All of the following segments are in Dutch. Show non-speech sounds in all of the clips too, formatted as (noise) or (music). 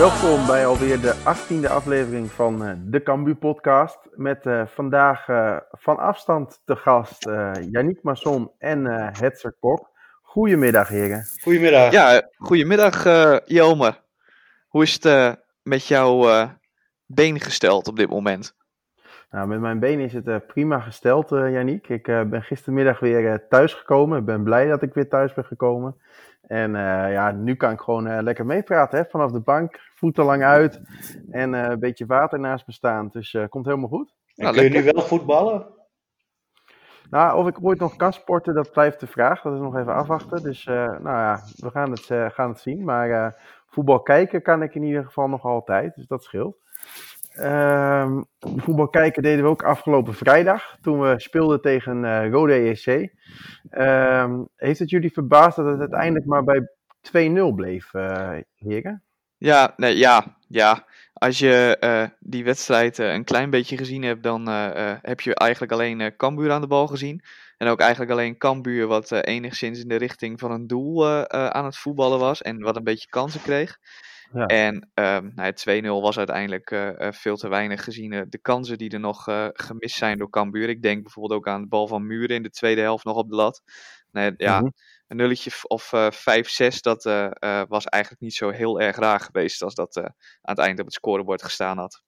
Welkom bij alweer de 18e aflevering van eh, de Cambu podcast. Met eh, vandaag eh, van afstand te gast eh Yannick Masson en eh Hetzer Kok. Goedemiddag heren. Goedemiddag. Ja, goedemiddag uh, Jelmer. Hoe is het met jouw eh, been gesteld op dit moment? Nou, met mijn been is het prima gesteld, Yannick. Ik eh, ben gistermiddag weer eh, thuis gekomen. Ik ben blij dat ik weer thuis ben gekomen. En eh, ja, nu kan ik gewoon eh, lekker meepraten hè? vanaf de bank. Voeten lang uit en eh, een beetje water naast me staan. Dus eh komt helemaal goed. En Nou, kun je nu wel voetballen? Nou, of ik ooit nog kan sporten, dat blijft de vraag. Dat is nog even afwachten. Dus eh, nou ja, we gaan het, eh, gaan het zien. Maar eh, voetbal kijken kan ik in ieder geval nog altijd. Dus dat scheelt. Ehm, voetbal kijken deden we ook afgelopen vrijdag. Toen we speelden tegen eh Rode ESC. Ehm, heeft het jullie verbaasd dat het uiteindelijk maar bij 2-0 bleef, eh heren? Ja, nee, ja, ja. Als je eh, die wedstrijd een klein beetje gezien hebt, dan heb je eigenlijk alleen Cambuur aan de bal gezien. En ook eigenlijk alleen Cambuur wat enigszins in de richting van een doel aan het voetballen was. En wat een beetje kansen kreeg. Ja. En ehm nou, het 2-0 was uiteindelijk eh, eh, veel te weinig gezien eh, de kansen die er nog eh, gemist zijn door Cambuur. Ik denk bijvoorbeeld ook aan de bal van Muren in de tweede helft nog op de lat. Nee, ja, Mhm. een nulletje of eh 5-6, dat eh, eh, was eigenlijk niet zo heel erg raar geweest als dat eh, aan het eind op het scorebord gestaan had.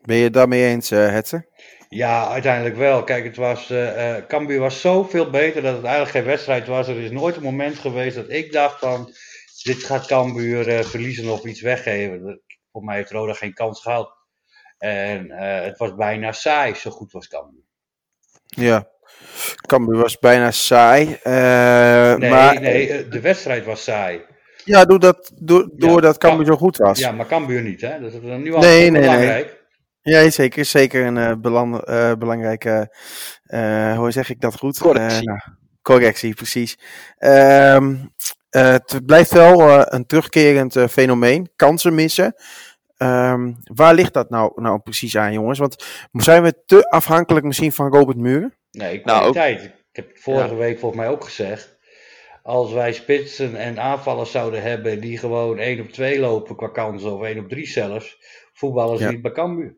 Ben je het daarmee eens, eh Hetze? Ja, uiteindelijk wel. Kijk, het was, eh eh, Cambuur was zoveel beter dat het eigenlijk geen wedstrijd was. Er is nooit een moment geweest dat ik dacht van, dit gaat Cambuur verliezen of iets weggeven. Dat- Voor mij heeft Roda geen kans gehad. En eh, het was bijna saai, zo goed was Cambuur. Ja. Cambuur was bijna saai. eh, Nee, maar, nee, eh, de wedstrijd was saai. Ja, doordat, door, doordat Cam- Cambuur zo goed was. Ja, maar Cambuur niet, hè? Dat is nu al Nee, nee, nee. belangrijk. Ja, zeker. Zeker een eh, belang, eh, belangrijke, eh, hoe zeg ik dat goed? Correctie. Eh, nou, correctie, precies. Ehm, eh, het blijft wel eh, een terugkerend eh, fenomeen. Kansen missen. Ehm, waar ligt dat nou, nou precies aan, jongens? Want zijn we te afhankelijk misschien van Robert Muren? Nee, Nou, ook-. Ik heb het vorige week volgens mij ook gezegd. Als wij spitsen en aanvallers zouden hebben die gewoon 1 op 2 lopen qua kansen of 1 op 3 zelfs, voetballen ze Ja. niet bij Cambuur.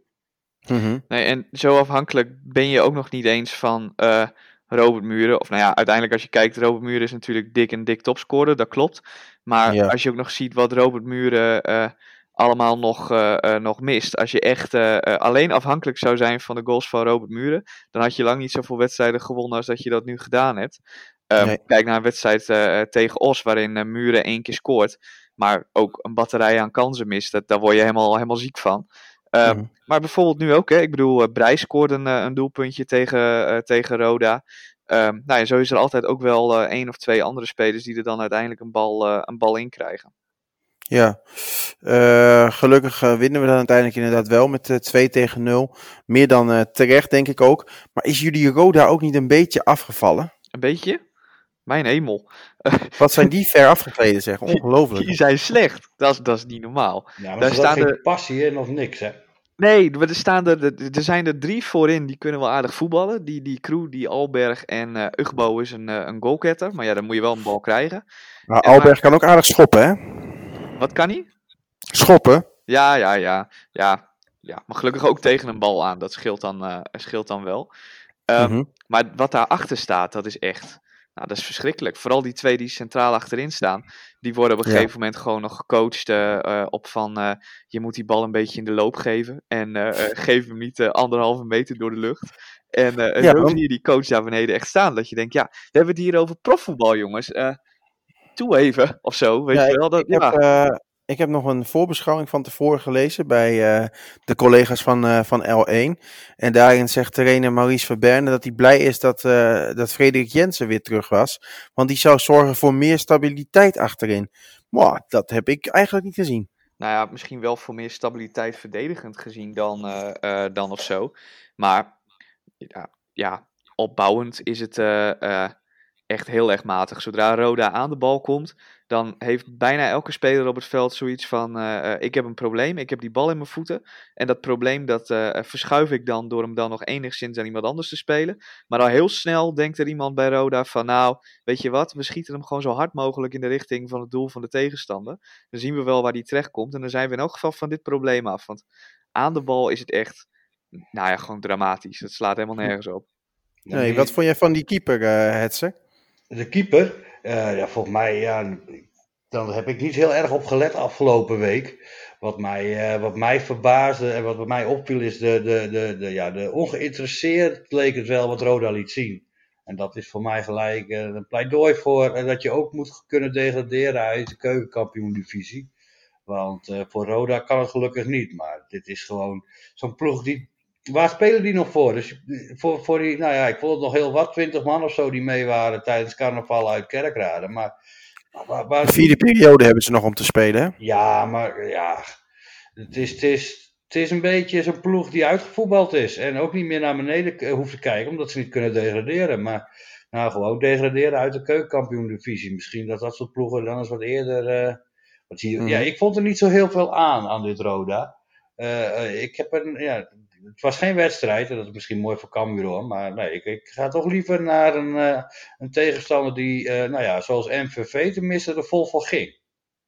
Mhm. Nee, en zo afhankelijk ben je ook nog niet eens van eh, Robert Muren. Of nou ja, uiteindelijk als je kijkt, Robert Muren is natuurlijk dik en dik topscorer, dat klopt. Maar Ja. als je ook nog ziet wat Robert Muren eh, allemaal nog, eh, eh, nog mist. Als je echt alleen afhankelijk zou zijn van de goals van Robert Muren, dan had je lang niet zoveel wedstrijden gewonnen als dat je dat nu gedaan hebt. Ehm, Nee. Kijk naar een wedstrijd tegen Os, waarin Muren één keer scoort. Maar ook een batterij aan kansen mist. Dat, daar word je helemaal, helemaal ziek van. Ehm, Mhm. Maar bijvoorbeeld nu ook, hè? ik bedoel, eh Brijs scoorde een, eh, een doelpuntje tegen, eh, tegen Roda. Ehm, nou ja, zo is er altijd ook wel eh, één of twee andere spelers die er dan uiteindelijk een bal, eh, een bal in krijgen. Ja, Eh, gelukkig winnen we dan uiteindelijk inderdaad wel met eh, 2 tegen 0. Meer dan eh, terecht, denk ik ook. Maar is jullie Roda ook niet een beetje afgevallen? Een beetje? Mijn hemel. (laughs) Wat zijn die ver afgegleden, zeg. Die Ongelooflijk. zijn slecht. Dat is, dat is niet normaal. Ja, maar Daar er staan geen de- passie in of niks, hè? Nee, er, staan er, er zijn er drie voorin die kunnen wel aardig voetballen. Die, die Crew, die Alberg en eh Ugbo is een, eh, een goalgetter. Maar ja, dan moet je wel een bal krijgen. Maar En Alberg kan ook aardig schoppen, hè? Wat kan hij? Schoppen? Ja, ja, ja, ja, ja. Maar gelukkig ook tegen een bal aan. Dat scheelt dan, eh, scheelt dan wel. Ehm, Mhm. Maar wat daarachter staat, dat is echt. Nou, dat is verschrikkelijk. Vooral die twee die centraal achterin staan. Die worden op een Ja. gegeven moment gewoon nog gecoacht eh, eh, op van. eh, je moet die bal een beetje in de loop geven. En eh, (laughs) geef hem niet anderhalve meter door de lucht. En Ja, zo want- zie je die coach daar beneden echt staan. Dat je denkt, ja, we hebben het hier over profvoetbal, jongens. Toe even, of zo. Weet Ja, je wel? Dat, Ik heb, ik heb nog een voorbeschouwing van tevoren gelezen bij eh, de collega's van, eh, van L1. En daarin zegt trainer Maurice Verberne dat hij blij is dat, eh, dat Frederik Jensen weer terug was. Want die zou zorgen voor meer stabiliteit achterin. Maar dat heb ik eigenlijk niet gezien. nou ja, misschien wel voor meer stabiliteit verdedigend gezien dan, dan of zo. Maar ja, ja opbouwend is het, echt heel erg matig. Zodra Roda aan de bal komt, dan heeft bijna elke speler op het veld zoiets van: eh, eh, ik heb een probleem, ik heb die bal in mijn voeten. En dat probleem dat eh, verschuif ik dan door hem dan nog enigszins aan iemand anders te spelen. Maar al heel snel denkt er iemand bij Roda van: nou, weet je wat, we schieten hem gewoon zo hard mogelijk in de richting van het doel van de tegenstander. Dan zien we wel waar die terecht komt en dan zijn we in elk geval van dit probleem af. Want aan de bal is het echt, nou ja, gewoon dramatisch. Het slaat helemaal nergens op. Nee, wat vond jij van die keeper, uh, Hetzer? De keeper, uh, ja, volgens mij, ja, dan heb ik niet heel erg op gelet afgelopen week. Wat mij, uh, wat mij verbaasde en wat bij mij opviel is de, de, de, ja, de ongeïnteresseerd leek het wel wat Roda liet zien. En dat is voor mij gelijk uh, een pleidooi voor dat je ook moet kunnen degraderen uit de keukenkampioen-divisie. Want voor Roda kan het gelukkig niet. Maar dit is gewoon zo'n ploeg die waar spelen die nog voor? Dus voor, voor die, nou ja, ik vond het nog heel wat, 20 man of zo die mee waren tijdens carnaval uit Kerkrade. Maar, waar... De vierde periode hebben ze nog om te spelen, hè? Ja, maar ja, het is, het is, het is een beetje zo'n ploeg die uitgevoetbald is. En ook niet meer naar beneden hoeft te kijken, omdat ze niet kunnen degraderen. Maar nou, gewoon degraderen uit de keukenkampioen-divisie. Misschien dat dat soort ploegen dan eens wat eerder... Uh, wat hier, mm. Ja, ik vond er niet zo heel veel aan, aan dit Roda. Uh, ik heb een, ja, het was geen wedstrijd, en dat is misschien mooi voor Cambuur hoor, maar nee, ik, ik, ga toch liever naar een, uh, een tegenstander die, uh, nou ja, zoals MVV tenminste er vol voor ging.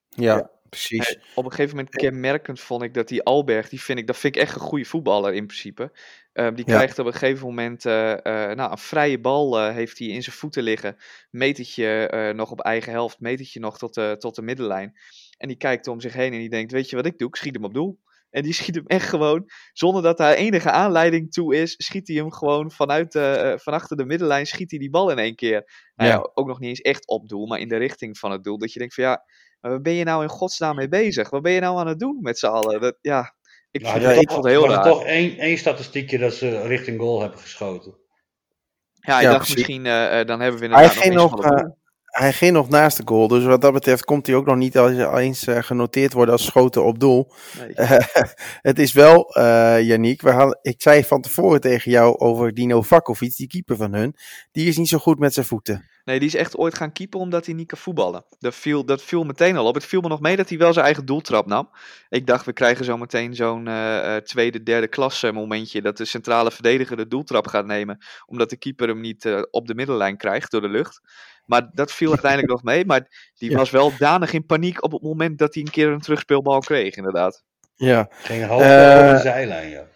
Ja, ja. precies. Nee, op een gegeven moment kenmerkend vond ik dat die Alberg, die vind ik, dat vind ik echt een goede voetballer in principe. Uh, die ja. krijgt op een gegeven moment nou, een vrije bal heeft hij in zijn voeten liggen. Metertje nog op eigen helft, metertje nog tot de, tot de middenlijn. En die kijkt om zich heen en die denkt, weet je wat ik doe? Ik schiet hem op doel. En die schiet hem echt gewoon, zonder dat daar enige aanleiding toe is, schiet hij hem gewoon vanuit de, uh, van achter de middenlijn, schiet hij die bal in één keer. Nou ja. ook nog niet eens echt op doel, maar in de richting van het doel. Dat je denkt van ja, maar waar ben je nou in godsnaam mee bezig? Wat ben je nou aan het doen met z'n allen? Dat, ja, ik nou, vind het, het heel raar. toch één, één statistiekje dat ze richting goal hebben geschoten. Ja, ik ja, dacht precies. misschien, uh, dan hebben we inderdaad Hij nog, nog uh, hij ging nog naast de goal. Dus wat dat betreft komt hij ook nog niet eens uh, genoteerd worden als schoten op doel. Nee. Uh, (laughs) het is wel, uh, Yannick, we hadden, ik zei van tevoren tegen jou over Dino Vakovic, die keeper van hun. Die is niet zo goed met zijn voeten. Nee, die is echt ooit gaan keeper omdat hij niet kan voetballen. Dat viel, dat viel meteen al op. Het viel me nog mee dat hij wel zijn eigen doeltrap nam. Ik dacht, we krijgen zo meteen zo'n uh, tweede, derde klasse momentje. Dat de centrale verdediger de doeltrap gaat nemen. Omdat de keeper hem niet uh, op de middenlijn krijgt door de lucht. Maar dat viel (laughs) uiteindelijk nog mee. Maar die ja. was wel danig in paniek op het moment dat hij een keer een terugspeelbal kreeg, inderdaad. Ja. Ging half uh, over de zijlijn, ja.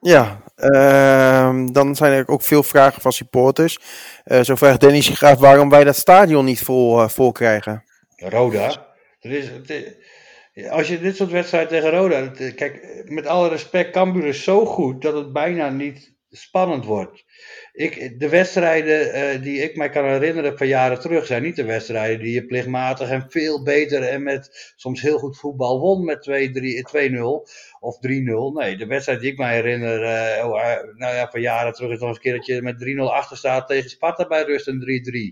Ja, uh, dan zijn er ook veel vragen van supporters. Uh, zo vraagt Dennis af waarom wij dat stadion niet vol, uh, vol krijgen. Roda. Is, is, als je dit soort wedstrijden tegen Roda... Kijk, met alle respect, Cambuur is zo goed dat het bijna niet spannend wordt. Ik, de wedstrijden die ik mij kan herinneren van jaren terug zijn niet de wedstrijden die je plichtmatig en veel beter en met soms heel goed voetbal won met 2-0 of 3-0. Nee, de wedstrijd die ik mij herinner uh, oh, nou ja, van jaren terug is nog eens een keer dat je met 3-0 achter staat tegen Sparta bij rust en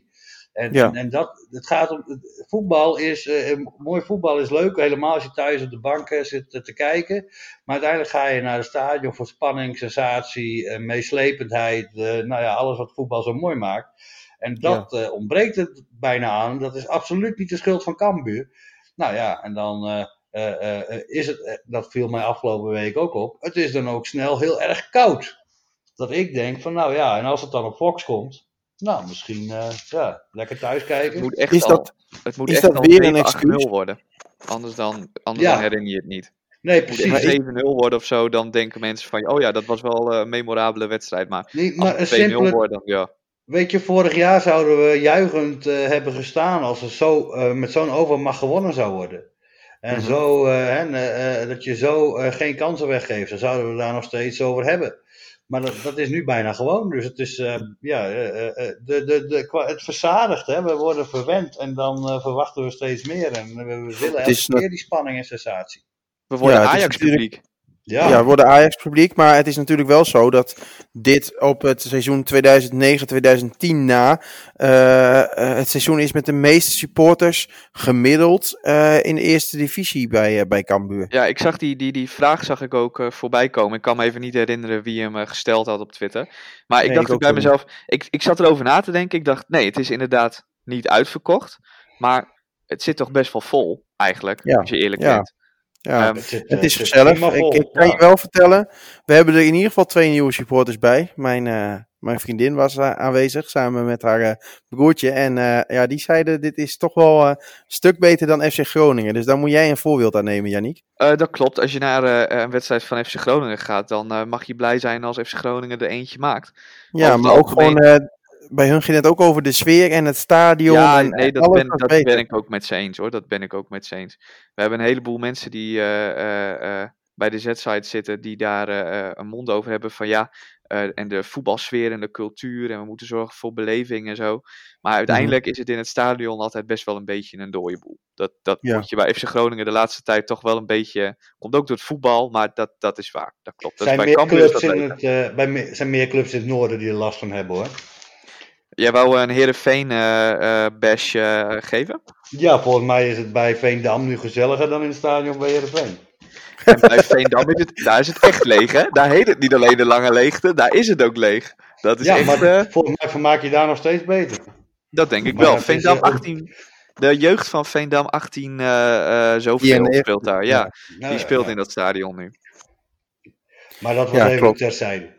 3-3. En, ja. en dat, het gaat om, voetbal is, uh, mooi voetbal is leuk, helemaal als je thuis op de bank zit te kijken. Maar uiteindelijk ga je naar het stadion voor spanning, sensatie, uh, meeslependheid, uh, nou ja, alles wat voetbal zo mooi maakt. En dat ja. ontbreekt het bijna aan. Dat is absoluut niet de schuld van Cambuur. Nou ja, en dan is het, dat viel mij afgelopen week ook op, het is dan ook snel heel erg koud. Dat ik denk van, nou ja, en als het dan op Fox komt, nou, misschien uh, ja, lekker thuis kijken. Het moet echt is al, dat, het moet is echt dat weer een excuus worden. Anders dan, anders ja. dan herinner je het niet. Nee, precies. Als het 7-0 wordt of zo, dan denken mensen van, oh ja, dat was wel een memorabele wedstrijd. Maar, nee, maar als het 2-0 simpele... wordt, dan ja. Weet je, vorig jaar zouden we juichend uh, hebben gestaan als er zo, uh, met zo'n overmacht gewonnen zou worden. En mm -hmm. zo, hè, dat je zo geen kansen weggeeft, dan zouden we daar nog steeds over hebben. Maar dat, dat is nu bijna gewoon. Dus het is, uh, ja, uh, de, de, de, het verzadigt. Hè? We worden verwend en dan uh, verwachten we steeds meer. En we, we willen elke keer die spanning en sensatie. We worden ja, Ajax-publiek. Ja, Ja, worden Ajax-publiek. Maar het is natuurlijk wel zo dat dit op het seizoen 2009-2010 na eh, eh, het seizoen is met de meeste supporters gemiddeld eh, in de eerste divisie bij, eh, bij Cambuur. Ja, ik zag die, die, die vraag zag ik ook voorbij komen. Ik kan me even niet herinneren wie hem gesteld had op Twitter. Maar ik Nee, dacht ik ook ook bij mezelf, ik, ik zat erover na te denken. Ik dacht, nee, het is inderdaad niet uitverkocht. Maar het zit toch best wel vol, eigenlijk, Ja, als je eerlijk ja. bent. Ja, Ehm, het, is gezellig. Ik, ik kan Ja. je wel vertellen, we hebben er in ieder geval twee nieuwe supporters bij. Mijn, eh, mijn vriendin was eh, aanwezig samen met haar eh, broertje. En eh, ja, die zeiden, dit is toch wel eh, een stuk beter dan FC Groningen. Dus daar moet jij een voorbeeld aan nemen, Yannick. Eh, dat klopt. Als je naar een wedstrijd van FC Groningen gaat, dan mag je blij zijn als FC Groningen er eentje maakt. Ja, maar ook algemeen- gewoon, eh, bij hun ging het ook over de sfeer en het stadion. Ja, en nee, dat, alles ben, dat ben ik ook met ze eens hoor. Dat ben ik ook met ze eens. We hebben een heleboel mensen die eh, eh, eh, bij de Z-site zitten, die daar een mond over hebben van ja, eh, en de voetbalsfeer en de cultuur en we moeten zorgen voor beleving en zo. Maar uiteindelijk is het in het stadion altijd best wel een beetje een dode boel. Dat, dat Ja. moet je bij FC Groningen de laatste tijd toch wel een beetje, komt ook door het voetbal, maar dat, dat is waar. Dat klopt. Dat is zijn, bij meer clubs in het, bij me- zijn meer clubs in het noorden die er last van hebben hoor. Jij wou een Heerenveen eh eh bash eh, geven? Ja, volgens mij is het bij Veendam nu gezelliger dan in het stadion bij Heerenveen. En bij Veendam is het, daar is het echt leeg, hè? Daar heet het niet alleen de lange leegte, daar is het ook leeg. Dat is Ja, echt, maar eh, volgens mij vermaak je daar nog steeds beter. dat denk ik maar wel. is, Veendam eh, 18, de jeugd van Veendam 18 eh eh zoveel 94, speelt daar. Ja, ja. Nou, die speelt ja. in dat stadion nu. Maar dat was Ja, even klopt. terzijde.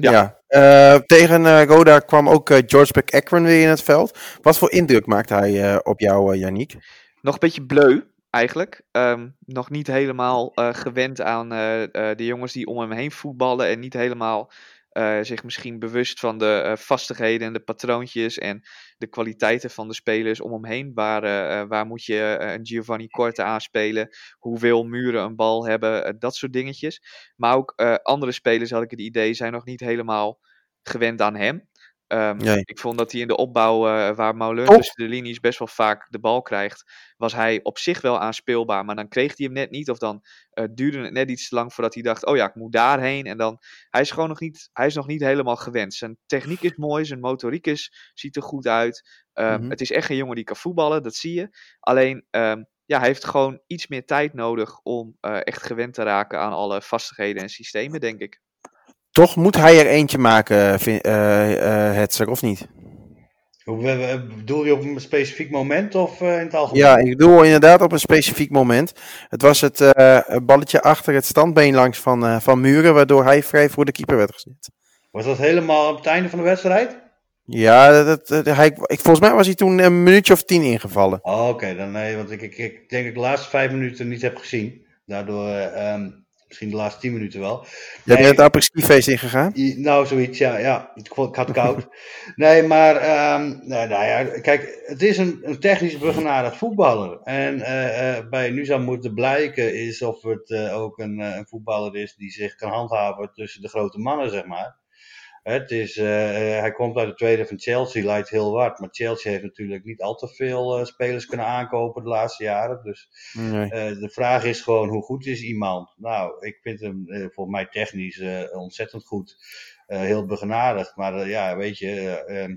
Ja. Ja. Eh, tegen eh, Roda kwam ook eh, George McEachran weer in het veld. Wat voor indruk maakt hij op jou, Yannick? Nog een beetje bleu, eigenlijk. Ehm, nog niet helemaal gewend aan de jongens die om hem heen voetballen. En niet helemaal eh, zich misschien bewust van de eh, vastigheden en de patroontjes. En de kwaliteiten van de spelers om hem heen. Waar, eh, waar moet je een Giovanni Korte aanspelen? Hoeveel muren een bal hebben? dat soort dingetjes. Maar ook andere spelers, had ik het idee, zijn nog niet helemaal gewend aan hem. Ehm, Nee. Ik vond dat hij in de opbouw, eh, waar Toch? tussen de linies best wel vaak de bal krijgt, was hij op zich wel aanspeelbaar. Maar dan kreeg hij hem net niet. Of dan eh, duurde het net iets te lang voordat hij dacht, oh ja, ik moet daarheen. En dan, hij is gewoon nog niet, hij is nog niet helemaal gewend. Zijn techniek is mooi, zijn motoriek is, ziet er goed uit. Ehm, Mhm. Het is echt een jongen die kan voetballen, dat zie je. Alleen, ehm, ja, hij heeft gewoon iets meer tijd nodig om eh, echt gewend te raken aan alle vastigheden en systemen, denk ik. Toch moet hij er eentje maken, vin- eh, eh, Hetzer, of niet? Bedoel je op een specifiek moment of eh, in het algemeen? Ja, ik bedoel inderdaad op een specifiek moment. Het was het balletje achter het standbeen langs van, van Muren, waardoor hij vrij voor de keeper werd gezet. Was dat helemaal op het einde van de wedstrijd? Ja, dat, dat- hij, ik, volgens mij was hij toen een minuutje of tien ingevallen. Oh, Oké, dan nee, want ik, ik, ik denk dat ik de laatste vijf minuten niet heb gezien. Daardoor, eh, ehm, misschien de laatste tien minuten wel. Jij Nee, bent het apres-ski-feest ingegaan? I- Nou, zoiets, ja. ja. Ik, had koud. (laughs) nee, maar ehm, nou, nou ja, kijk, het is een, een technisch begenadigd voetballer. En eh, eh, bij nu zou moeten blijken is of het eh, ook een, een voetballer is die zich kan handhaven tussen de grote mannen, zeg maar. Het is, eh, eh, hij komt uit de tweede van Chelsea, lijkt heel wat. Maar Chelsea heeft natuurlijk niet al te veel eh, spelers kunnen aankopen de laatste jaren. Dus Nee. de vraag is gewoon, hoe goed is iemand? Nou, ik vind hem voor mij technisch ontzettend goed. Heel begenadigd. Maar ja, weet je, eh, ehm,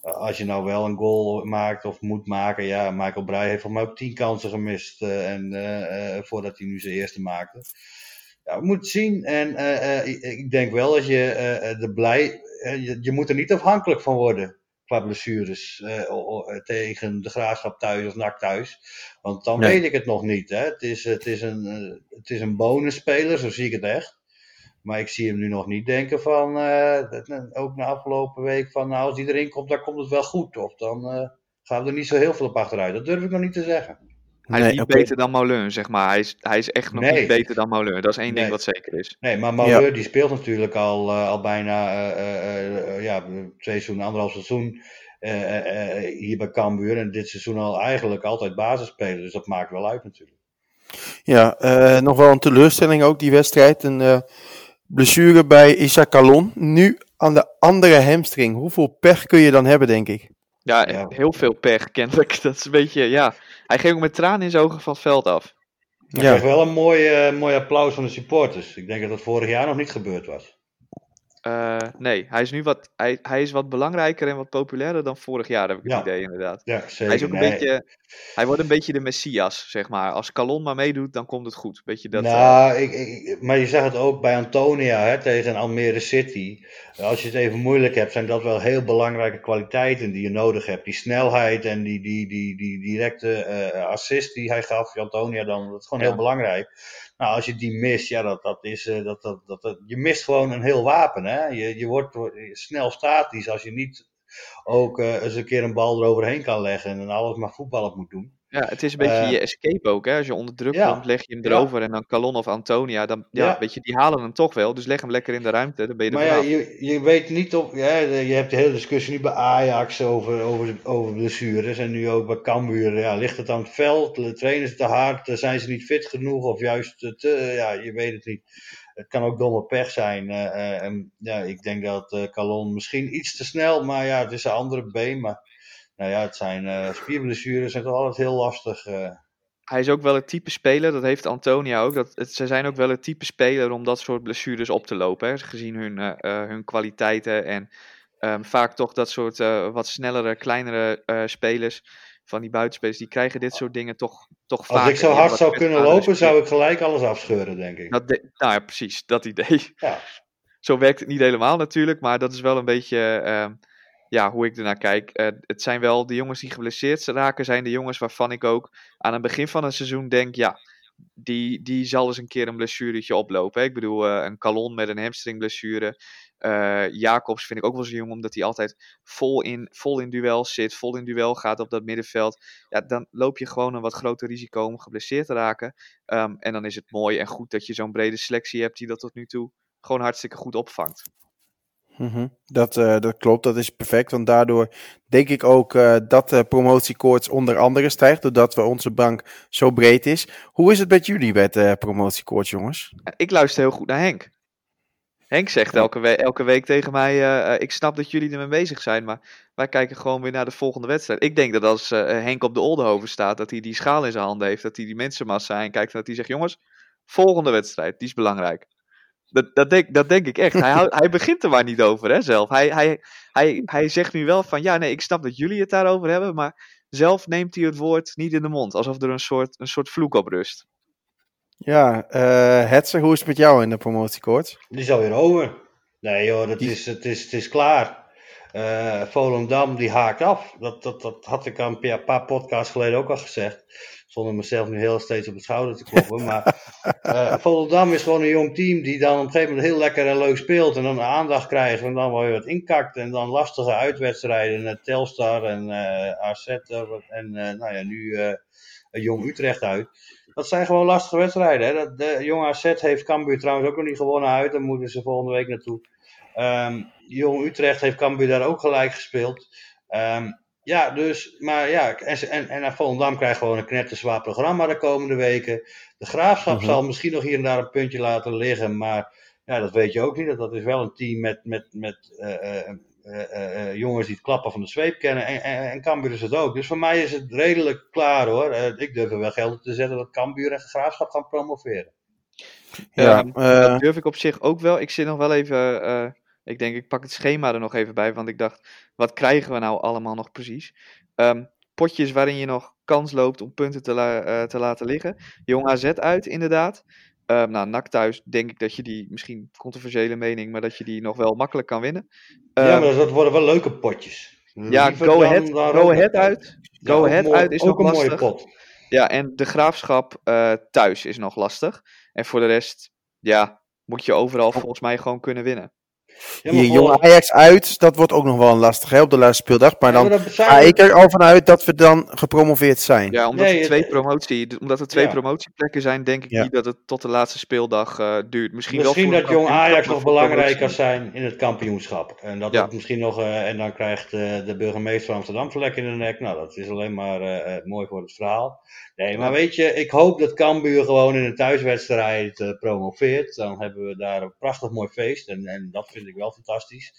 als je nou wel een goal maakt of moet maken. Ja, Michael Breij heeft voor mij ook tien kansen gemist. en, voordat hij nu zijn eerste maakte. Ja, we moeten zien. En eh, eh, ik, denk wel, als je eh, de blij. je, je moet er niet afhankelijk van worden. Qua blessures tegen de graafschap thuis of nak thuis. Want dan Nee. weet ik het nog niet. Hè. Het, is, het, is een, het is een bonusspeler, zo zie ik het echt. Maar ik zie hem nu nog niet denken van, dat- ook na afgelopen week, van nou als die erin komt, dan komt het wel goed. Of dan eh, gaan we er niet zo heel veel op achteruit. Dat durf ik nog niet te zeggen. Hij Nee, is niet beter dan Moulin, zeg maar. Hij is, hij is echt nog Nee. niet beter dan Moulin. Dat is één ding wat zeker is. Nee, maar Mauleur die speelt natuurlijk al, eh, al bijna eh, eh, eh, ja, twee seizoenen, anderhalf seizoen eh, eh, eh, hier bij Cambuur. En dit seizoen al eigenlijk altijd basisspeler. Dus dat maakt wel uit natuurlijk. Ja, eh, nog wel een teleurstelling ook die wedstrijd. Een eh, blessure bij Isaac Calon. Nu aan de andere hamstring. Hoeveel pech kun je dan hebben, denk ik? Ja, Ja. heel veel pech, kennelijk. (laughs) Dat is een beetje, ja. Hij ging ook met tranen in zijn ogen van het veld af. Ja. kreeg wel een mooi, eh, mooi applaus van de supporters. Ik denk dat dat vorig jaar nog niet gebeurd was. Eh, nee, hij is nu wat, hij, hij is wat belangrijker en wat populairder dan vorig jaar, heb ik het Ja. idee inderdaad. Ja, zeker. Hij is ook een Nee. beetje, hij wordt een beetje de messias, zeg maar. Als Calon maar meedoet, dan komt het goed. Weet je dat? eh, nou, ik, ik- maar je zag het ook bij Antonia hè, tegen Almere City. Als je het even moeilijk hebt, zijn dat wel heel belangrijke kwaliteiten die je nodig hebt. Die snelheid en die, die, die, die directe eh, assist die hij gaf, Antonia, dan, dat is gewoon Ja. heel belangrijk. Nou, als je die mist, ja, dat, dat is, eh, dat, dat, dat, dat- je mist gewoon een heel wapen. Hè? Je, je wordt snel statisch als je niet ook eh, eens een keer een bal eroverheen kan leggen en alles maar voetballen moet doen. ja, het is een beetje eh, je escape ook. Hè? Als je onder druk ja. komt, leg je hem Ja. erover en dan Calon of Antonia, dan, ja, Ja. weet je, die halen hem toch wel. Dus leg hem lekker in de ruimte, dan ben je er Maar ja, je, je weet niet of. Ja, je hebt de hele discussie nu bij Ajax over, over, over blessures. En nu ook bij Cambuur. Ja, ligt het aan het veld? Trainen ze te hard? Zijn ze niet fit genoeg? Of juist te. Ja, je weet het niet. Het kan ook domme pech zijn. eh, eh, en ja, ik denk dat eh Calon misschien iets te snel. Maar ja, het is een andere been. Maar nou ja, het zijn spierblessures. zijn toch altijd heel lastig. Hij is ook wel het type speler, dat heeft Antonia ook. Dat, ze zijn ook wel het type speler om dat soort blessures op te lopen. Hè? Gezien hun, hun kwaliteiten en ehm, vaak toch dat soort wat snellere, kleinere spelers van die buitenspelers, die krijgen dit soort dingen toch, toch vaak. Als ik zo hard zou kunnen lopen, zou ik gelijk alles afscheuren, denk ik. Dat de- nou ja, precies, dat idee. Ja. (laughs) Zo werkt het niet helemaal natuurlijk, maar dat is wel een beetje ehm, ja, hoe ik ernaar kijk. Eh, het zijn wel de jongens die geblesseerd raken, zijn de jongens waarvan ik ook aan het begin van een seizoen denk, ja, die, die zal eens een keer een blessuretje oplopen. hè. Ik bedoel, eh, een Calon met een hamstringblessure. Eh Jacobs vind ik ook wel zo jong, omdat hij altijd vol in, vol in duel zit, vol in duel gaat op dat middenveld. Ja, dan loop je gewoon een wat groter risico om geblesseerd te raken. Ehm, en dan is het mooi en goed dat je zo'n brede selectie hebt die dat tot nu toe gewoon hartstikke goed opvangt. Mhm. dat, eh, dat klopt, dat is perfect. Want daardoor denk ik ook eh, dat de promotiekoorts onder andere stijgt. Doordat we onze bank zo breed is. Hoe is het met jullie met de promotiekoorts, jongens? Ik luister heel goed naar Henk. Henk zegt elke, elke week tegen mij: eh, eh, Ik snap dat jullie ermee bezig zijn, maar wij kijken gewoon weer naar de volgende wedstrijd. Ik denk dat als eh, Henk op de Oldenhoven staat, dat hij die schaal in zijn handen heeft, dat hij die mensenmassa en kijkt en dat hij zegt: Jongens, volgende wedstrijd, die is belangrijk. Dat, dat, denk, dat denk ik echt. Hij, (laughs) hij begint er maar niet over, hè, zelf. Hij, hij, hij, hij zegt nu wel van: Ja, nee, ik snap dat jullie het daarover hebben, maar zelf neemt hij het woord niet in de mond. Alsof er een soort, een soort vloek op rust. Ja, eh Hetzer, hoe is het met jou in de promotiekoorts? Die is alweer over. Nee joh, dat Die- is, het, is, het is klaar. Eh Volendam die haakt af. Dat, dat, dat had ik al een paar- paar podcasts geleden ook al gezegd. Zonder mezelf nu heel steeds op de schouder te kloppen. (laughs) maar eh, Volendam is gewoon een jong team die dan op een gegeven moment heel lekker en leuk speelt. En dan aandacht krijgt en dan weer wat inkakt. En dan lastige uitwedstrijden. eh, Telstar en eh AZ en nou ja, nu Jong Utrecht uit. Dat zijn gewoon lastige wedstrijden. Hè? Dat, de Jong AZ heeft Cambuur trouwens ook nog niet gewonnen uit. Daar moeten ze volgende week naartoe. Ehm, Jong Utrecht heeft Cambuur daar ook gelijk gespeeld. Ehm, ja, dus, maar ja, en, en, en Volendam krijgt gewoon een knetterzwaar programma de komende weken. De Graafschap Mhm. zal misschien nog hier en daar een puntje laten liggen, maar ja, dat weet je ook niet. Dat, dat is wel een team met, met, met eh, eh, eh, jongens die het klappen van de zweep kennen. En, en, en Cambuur is het ook. Dus voor mij is het redelijk klaar hoor. Eh, ik durf er wel geld op te zetten dat Cambuur en Graafschap gaan promoveren. Ja, dat durf ik op zich ook wel. Ik zit nog wel even. Ik denk, ik pak het schema er nog even bij. Want ik dacht, wat krijgen we nou allemaal nog precies? Ehm, potjes waarin je nog kans loopt om punten te, la- eh, te laten liggen. Jong AZ uit, inderdaad. Ehm nou, NAC thuis denk ik dat je die, misschien controversiële mening, maar dat je die nog wel makkelijk kan winnen. ja, Ehm, maar dat worden wel leuke potjes. ja, go ahead, go ahead uit. Ja, Go ook ahead mooi- uit is ook nog een mooie lastig. pot. Ja, en de graafschap eh, thuis is nog lastig. En voor de rest, ja, moet je overal volgens mij gewoon kunnen winnen. Ja, hier, jonge Ajax uit, dat wordt ook nog wel een lastig hè, op de laatste speeldag. Maar dan maar ga ik er al vanuit dat we dan gepromoveerd zijn. Ja, omdat, Nee, er twee promotie, omdat er twee Ja. promotieplekken zijn, denk ik Ja. niet dat het tot de laatste speeldag eh, duurt. Misschien, Misschien wel voor dat Jong Ajax nog belangrijker zijn in het kampioenschap. En dat Ja. het misschien nog, eh, en dan krijgt eh, de burgemeester van Amsterdam vlek in de nek. Nou, dat is alleen maar mooi voor het verhaal. Nee, maar weet je, ik hoop dat Cambuur gewoon in een thuiswedstrijd eh, promoveert. Dan hebben we daar een prachtig mooi feest. En, en dat vind ik wel fantastisch.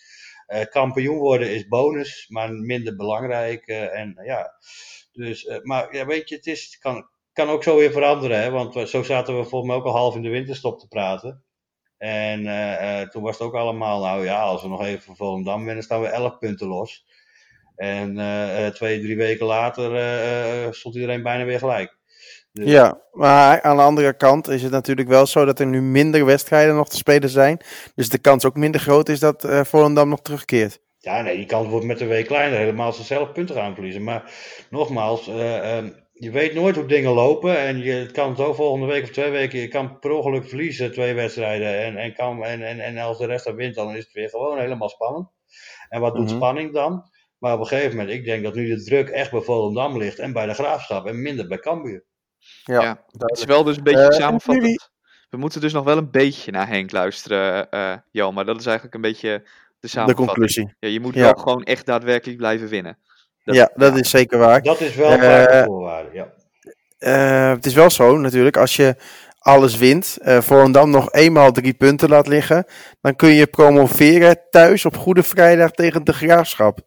Eh, kampioen worden is bonus, maar minder belangrijk. eh, en ja, dus, eh, maar ja, weet je, het is, kan, kan ook zo weer veranderen, hè? want zo zaten we volgens mij ook al half in de winterstop te praten. En eh, eh, toen was het ook allemaal, nou ja, als we nog even voor Volendam winnen, staan we 11 punten los. En eh, eh, twee, drie weken later eh, eh, stond iedereen bijna weer gelijk. Dus- Ja, maar aan de andere kant is het natuurlijk wel zo dat er nu minder wedstrijden nog te spelen zijn. Dus de kans ook minder groot is dat eh Volendam nog terugkeert. Ja, nee, die kans wordt met de week kleiner, helemaal als ze zelf punten gaan verliezen. Maar nogmaals, eh, ehm, je weet nooit hoe dingen lopen. En je het kan zo volgende week of twee weken, je kan per ongeluk verliezen twee wedstrijden. En, en, kan, en, en, en als de rest dan wint, dan is het weer gewoon helemaal spannend. En wat doet Mhm. spanning dan? Maar op een gegeven moment, ik denk dat nu de druk echt bij Volendam ligt en bij de Graafschap en minder bij Cambuur. Ja, Ja, Het is wel dus een beetje Eh, samenvattend. jullie- We moeten dus nog wel een beetje naar Henk luisteren, eh Jo, maar dat is eigenlijk een beetje de de samenvatting. conclusie. Ja, je moet Ja. wel gewoon echt daadwerkelijk blijven winnen. Dat- ja, dat is zeker waar. Dat is wel Eh, de voorwaarde, ja. Eh, het is wel zo natuurlijk, als je alles wint, eh Volendam nog eenmaal drie punten laat liggen, dan kun je promoveren thuis op Goede Vrijdag tegen de Graafschap.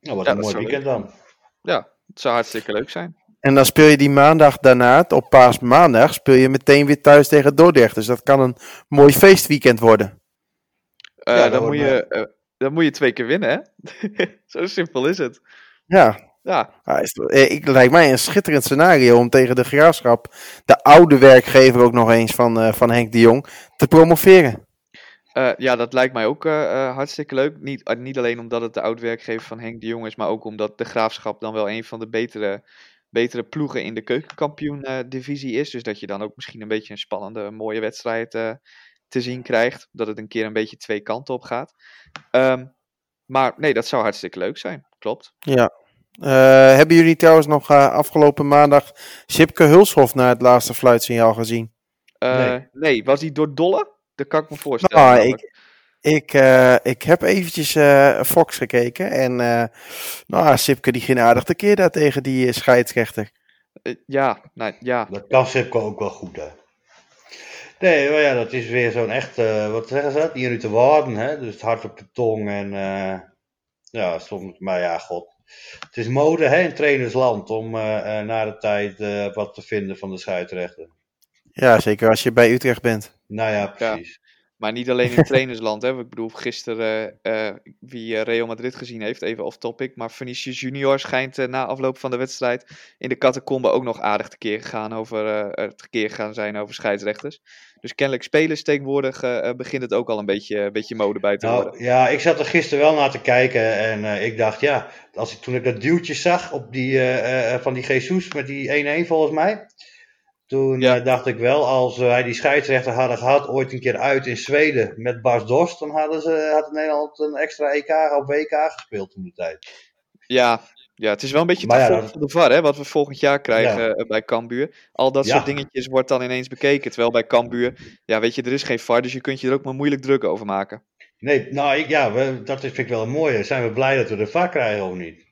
Nou, wat Ja, een dat mooi weekend dan. Ja, het zou hartstikke leuk zijn. En dan speel je die maandag daarna, op paasmaandag, speel je meteen weer thuis tegen Dordrecht. Dus dat kan een mooi feestweekend worden. Eh, Ja, dan, moet je, eh, dan moet je twee keer winnen, hè? (laughs) Zo simpel is het. Ja, Ja, Ja, is, eh, ik, lijkt mij een schitterend scenario om tegen de graafschap, de oude werkgever ook nog eens van, eh, van Henk de Jong, te promoveren. Eh, ja, dat lijkt mij ook hartstikke leuk. Niet, niet alleen omdat het de oud-werkgever van Henk de Jong is, maar ook omdat de Graafschap dan wel een van de betere, betere ploegen in de keukenkampioen-divisie is. Dus dat je dan ook misschien een beetje een spannende, mooie wedstrijd eh, te zien krijgt. Dat het een keer een beetje twee kanten op gaat. Ehm, maar nee, dat zou hartstikke leuk zijn. Klopt. Ja. Eh, hebben jullie trouwens nog eh, afgelopen maandag Sipke Hulshof naar het laatste fluitsignaal gezien? Eh, Nee. nee. was hij door Dolle? Dat kan ik me voorstellen. Nou, ik, ik, eh, ik heb eventjes eh, Fox gekeken en eh nou, Sipke die ging aardig tekeer daar tegen die eh, scheidsrechter. Ja, nou, ja. Dat kan Sipko ook wel goed, hè. Nee, maar ja, dat is weer zo'n echt, eh, wat zeggen ze dat? Nu te worden, hè. Dus het hart op de tong en, eh, ja, soms, maar ja, god. Het is mode, hè, in trainersland om na de tijd eh, wat te vinden van de scheidsrechter. Ja, zeker als je bij Utrecht bent. Nou ja, precies. Maar niet alleen in (laughs) trainersland. Hè. Ik bedoel, gisteren, eh, eh, wie eh, Real Madrid gezien heeft, even off topic. Maar Vinicius Junior schijnt na afloop van de wedstrijd in de catacombe ook nog aardig tekeer gegaan over, eh, tekeer gaan zijn over scheidsrechters. Dus kennelijk spelers tegenwoordig eh, begint het ook al een beetje, een beetje mode bij te worden. Nou ja, ik zat er gisteren wel naar te kijken en ik dacht, ja, als ik, toen ik dat duwtje zag op die, van die Jesus met die 1-1 volgens mij. Toen Ja. eh, dacht ik wel, als wij die scheidsrechter hadden gehad ooit een keer uit in Zweden met Bas Dost, dan hadden ze, had Nederland een extra EK of WK gespeeld toen de tijd. Ja, ja, het is wel een beetje te ja, dat- de VAR, hè, wat we volgend jaar krijgen Ja. eh, bij Cambuur. Al dat Ja. soort dingetjes wordt dan ineens bekeken. Terwijl bij Cambuur, ja, weet je, er is geen VAR, dus je kunt je er ook maar moeilijk druk over maken. Nee, nou ik, ja, we, dat vind ik wel een mooie. Zijn we blij dat we de VAR krijgen of niet?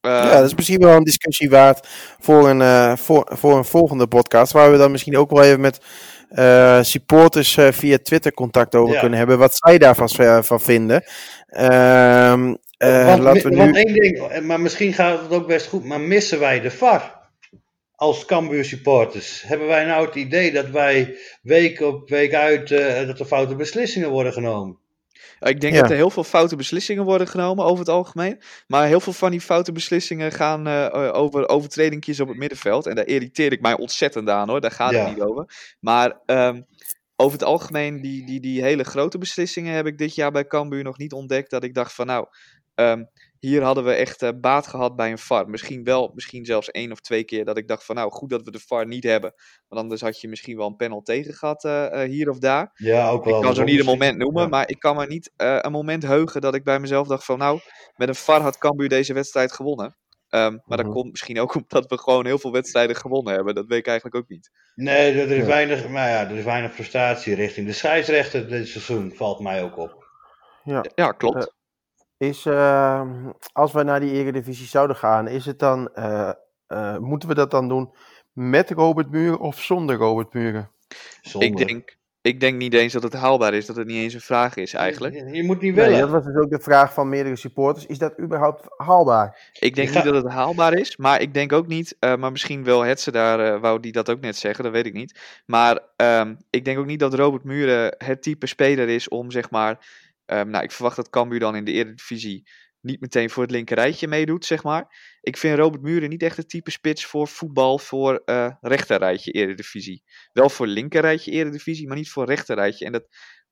Eh, ja, dat is misschien wel een discussie waard voor een, eh, voor, voor een volgende podcast. Waar we dan misschien ook wel even met eh, supporters via Twitter contact over Ja. kunnen hebben. Wat zij daarvan eh, van vinden. Ehm, eh, want, laten we want nu... één ding, maar misschien gaat het ook best goed, maar missen wij de VAR? Als Cambuur supporters. Hebben wij nou het idee dat wij week op week uit, dat er foute beslissingen worden genomen? Ik denk Ja. dat er heel veel foute beslissingen worden genomen over het algemeen. Maar heel veel van die foute beslissingen gaan eh, over overtredingjes op het middenveld. En daar irriteer ik mij ontzettend aan hoor, daar gaat Ja. het niet over. Maar ehm, over het algemeen, die, die, die hele grote beslissingen heb ik dit jaar bij Cambuur nog niet ontdekt. Dat ik dacht van nou, ehm, hier hadden we echt eh, baat gehad bij een VAR. Misschien wel, misschien zelfs één of twee keer dat ik dacht van nou, goed dat we de VAR niet hebben. Want anders had je misschien wel een panel tegen gehad eh, eh, hier of daar. Ja, ook wel. Ik kan zo niet een moment noemen, Ja. maar ik kan me niet eh, een moment heugen dat ik bij mezelf dacht van nou, met een VAR had Cambuur deze wedstrijd gewonnen. Ehm, maar dat Mhm. komt misschien ook (laughs) omdat we gewoon heel veel wedstrijden gewonnen hebben. Dat weet ik eigenlijk ook niet. Nee, er, er is Ja. weinig, maar ja, er is weinig frustratie richting de scheidsrechter dit seizoen, valt mij ook op. Ja. Ja, klopt. Is, ehm, als we naar die Eredivisie zouden gaan, is het dan, eh, eh, moeten we dat dan doen met Robert Muren of zonder Robert Muren? Zonde. ik denk, Ik denk niet eens dat het haalbaar is, dat het niet eens een vraag is eigenlijk. Je, je moet niet Nee, willen. dat was dus ook de vraag van meerdere supporters. Is dat überhaupt haalbaar? Ik denk niet dat het haalbaar is, maar ik denk ook niet, eh, maar misschien wil Hetze daar, wou die dat ook net zeggen, dat weet ik niet. Maar ehm, ik denk ook niet dat Robert Muren het type speler is om, zeg maar, ehm, nou ik verwacht dat Cambuur dan in de Eredivisie niet meteen voor het linkerrijtje meedoet, zeg maar. Ik vind Robert Muren niet echt het type spits voor voetbal voor eh rechterrijtje Eredivisie. Wel voor linkerrijtje Eredivisie, maar niet voor rechterrijtje. En dat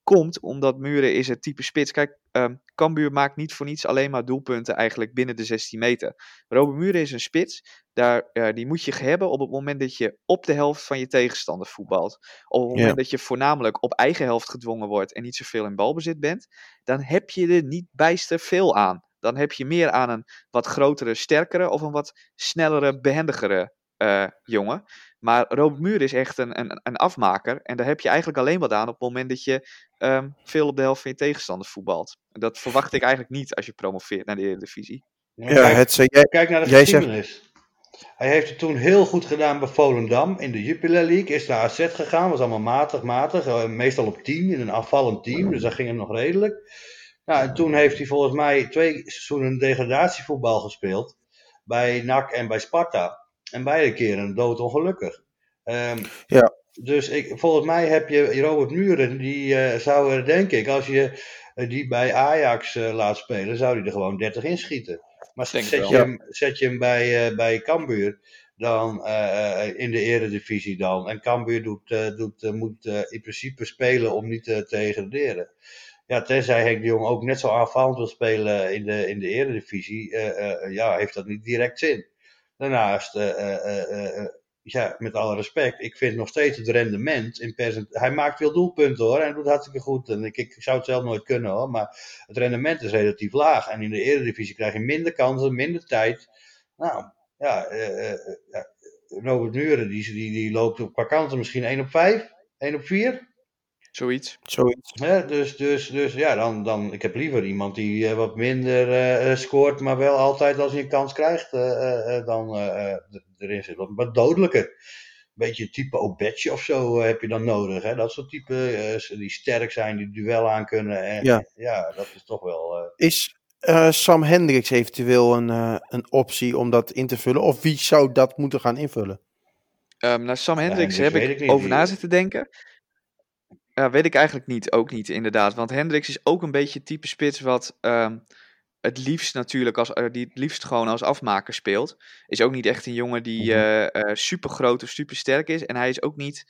komt omdat Muren is het type spits. Kijk, ehm Cambuur maakt niet voor niets alleen maar doelpunten eigenlijk binnen de 16 meter. Robert Muren is een spits, daar, die moet je hebben op het moment dat je op de helft van je tegenstander voetbalt. Op het moment Ja. dat je voornamelijk op eigen helft gedwongen wordt en niet zoveel in balbezit bent, dan heb je er niet bijster veel aan. Dan heb je meer aan een wat grotere, sterkere of een wat snellere, behendigere eh, jongen. Maar Robert Muren is echt een, een, een afmaker. En daar heb je eigenlijk alleen wat aan op het moment dat je ehm, veel op de helft van je tegenstander voetbalt. En dat verwacht ik eigenlijk niet als je promoveert naar de Eredivisie. Ja, Ja, kijk, het zei jij. kijk naar de zegt- geschiedenis. Hij heeft het toen heel goed gedaan bij Volendam in de Jupiler League. Is naar AZ gegaan, was allemaal matig, matig. eh, Meestal op 10, in een afvallend team. Dus dat ging hem nog redelijk. Nou, en toen heeft hij volgens mij twee seizoenen degradatievoetbal gespeeld. Bij NAC en bij Sparta. En beide keren doodongelukkig. Ehm, Ja. Dus ik, volgens mij heb je Robert Muren, die eh, zou er denk ik, als je eh, die bij Ajax eh, laat spelen, zou hij er gewoon 30 inschieten. Maar zet je, hem, zet je hem bij, eh bij Cambuur, dan eh, eh, in de eredivisie dan. En Cambuur doet, eh, doet, moet eh, in principe spelen om niet eh, te degraderen. Ja, tenzij Henk de Jong ook net zo aanvallend wil spelen in de, in de eredivisie, eh, eh, ja, heeft dat niet direct zin. Daarnaast, eh, eh, eh, ja, met alle respect, ik vind nog steeds het rendement in. Hij maakt veel doelpunten hoor, en doet hartstikke goed. En ik, ik zou het zelf nooit kunnen hoor, maar het rendement is relatief laag. En in de eredivisie krijg je minder kansen, minder tijd. Nou, ja, Robert Muren, die, die, die loopt op qua kansen misschien 1 op 5, 1 op 4. Zoiets. Zoiets. Hè, dus, dus, dus ja, dan, dan, ik heb liever iemand die eh, wat minder eh, eh, scoort, maar wel altijd als hij een kans krijgt, eh, eh, eh, dan erin zit. Wat, wat dodelijker. Beetje type Obetje of zo heb je dan nodig. Hè? Dat soort type die sterk zijn, die duel aan kunnen. En, Ja. ja, dat is toch wel. eh, Is eh, Sam Hendricks eventueel een, eh, een optie om dat in te vullen? Of wie zou dat moeten gaan invullen? Ehm naar Sam Hendricks heb ik, ik niet. over na zitten denken. Ja, weet ik eigenlijk niet. Ook niet, inderdaad. Want Hendricks is ook een beetje het type spits wat ehm, het liefst natuurlijk, als, eh, die het liefst gewoon als afmaker speelt. Is ook niet echt een jongen die Mhm. super groot of super sterk is. En hij is ook niet,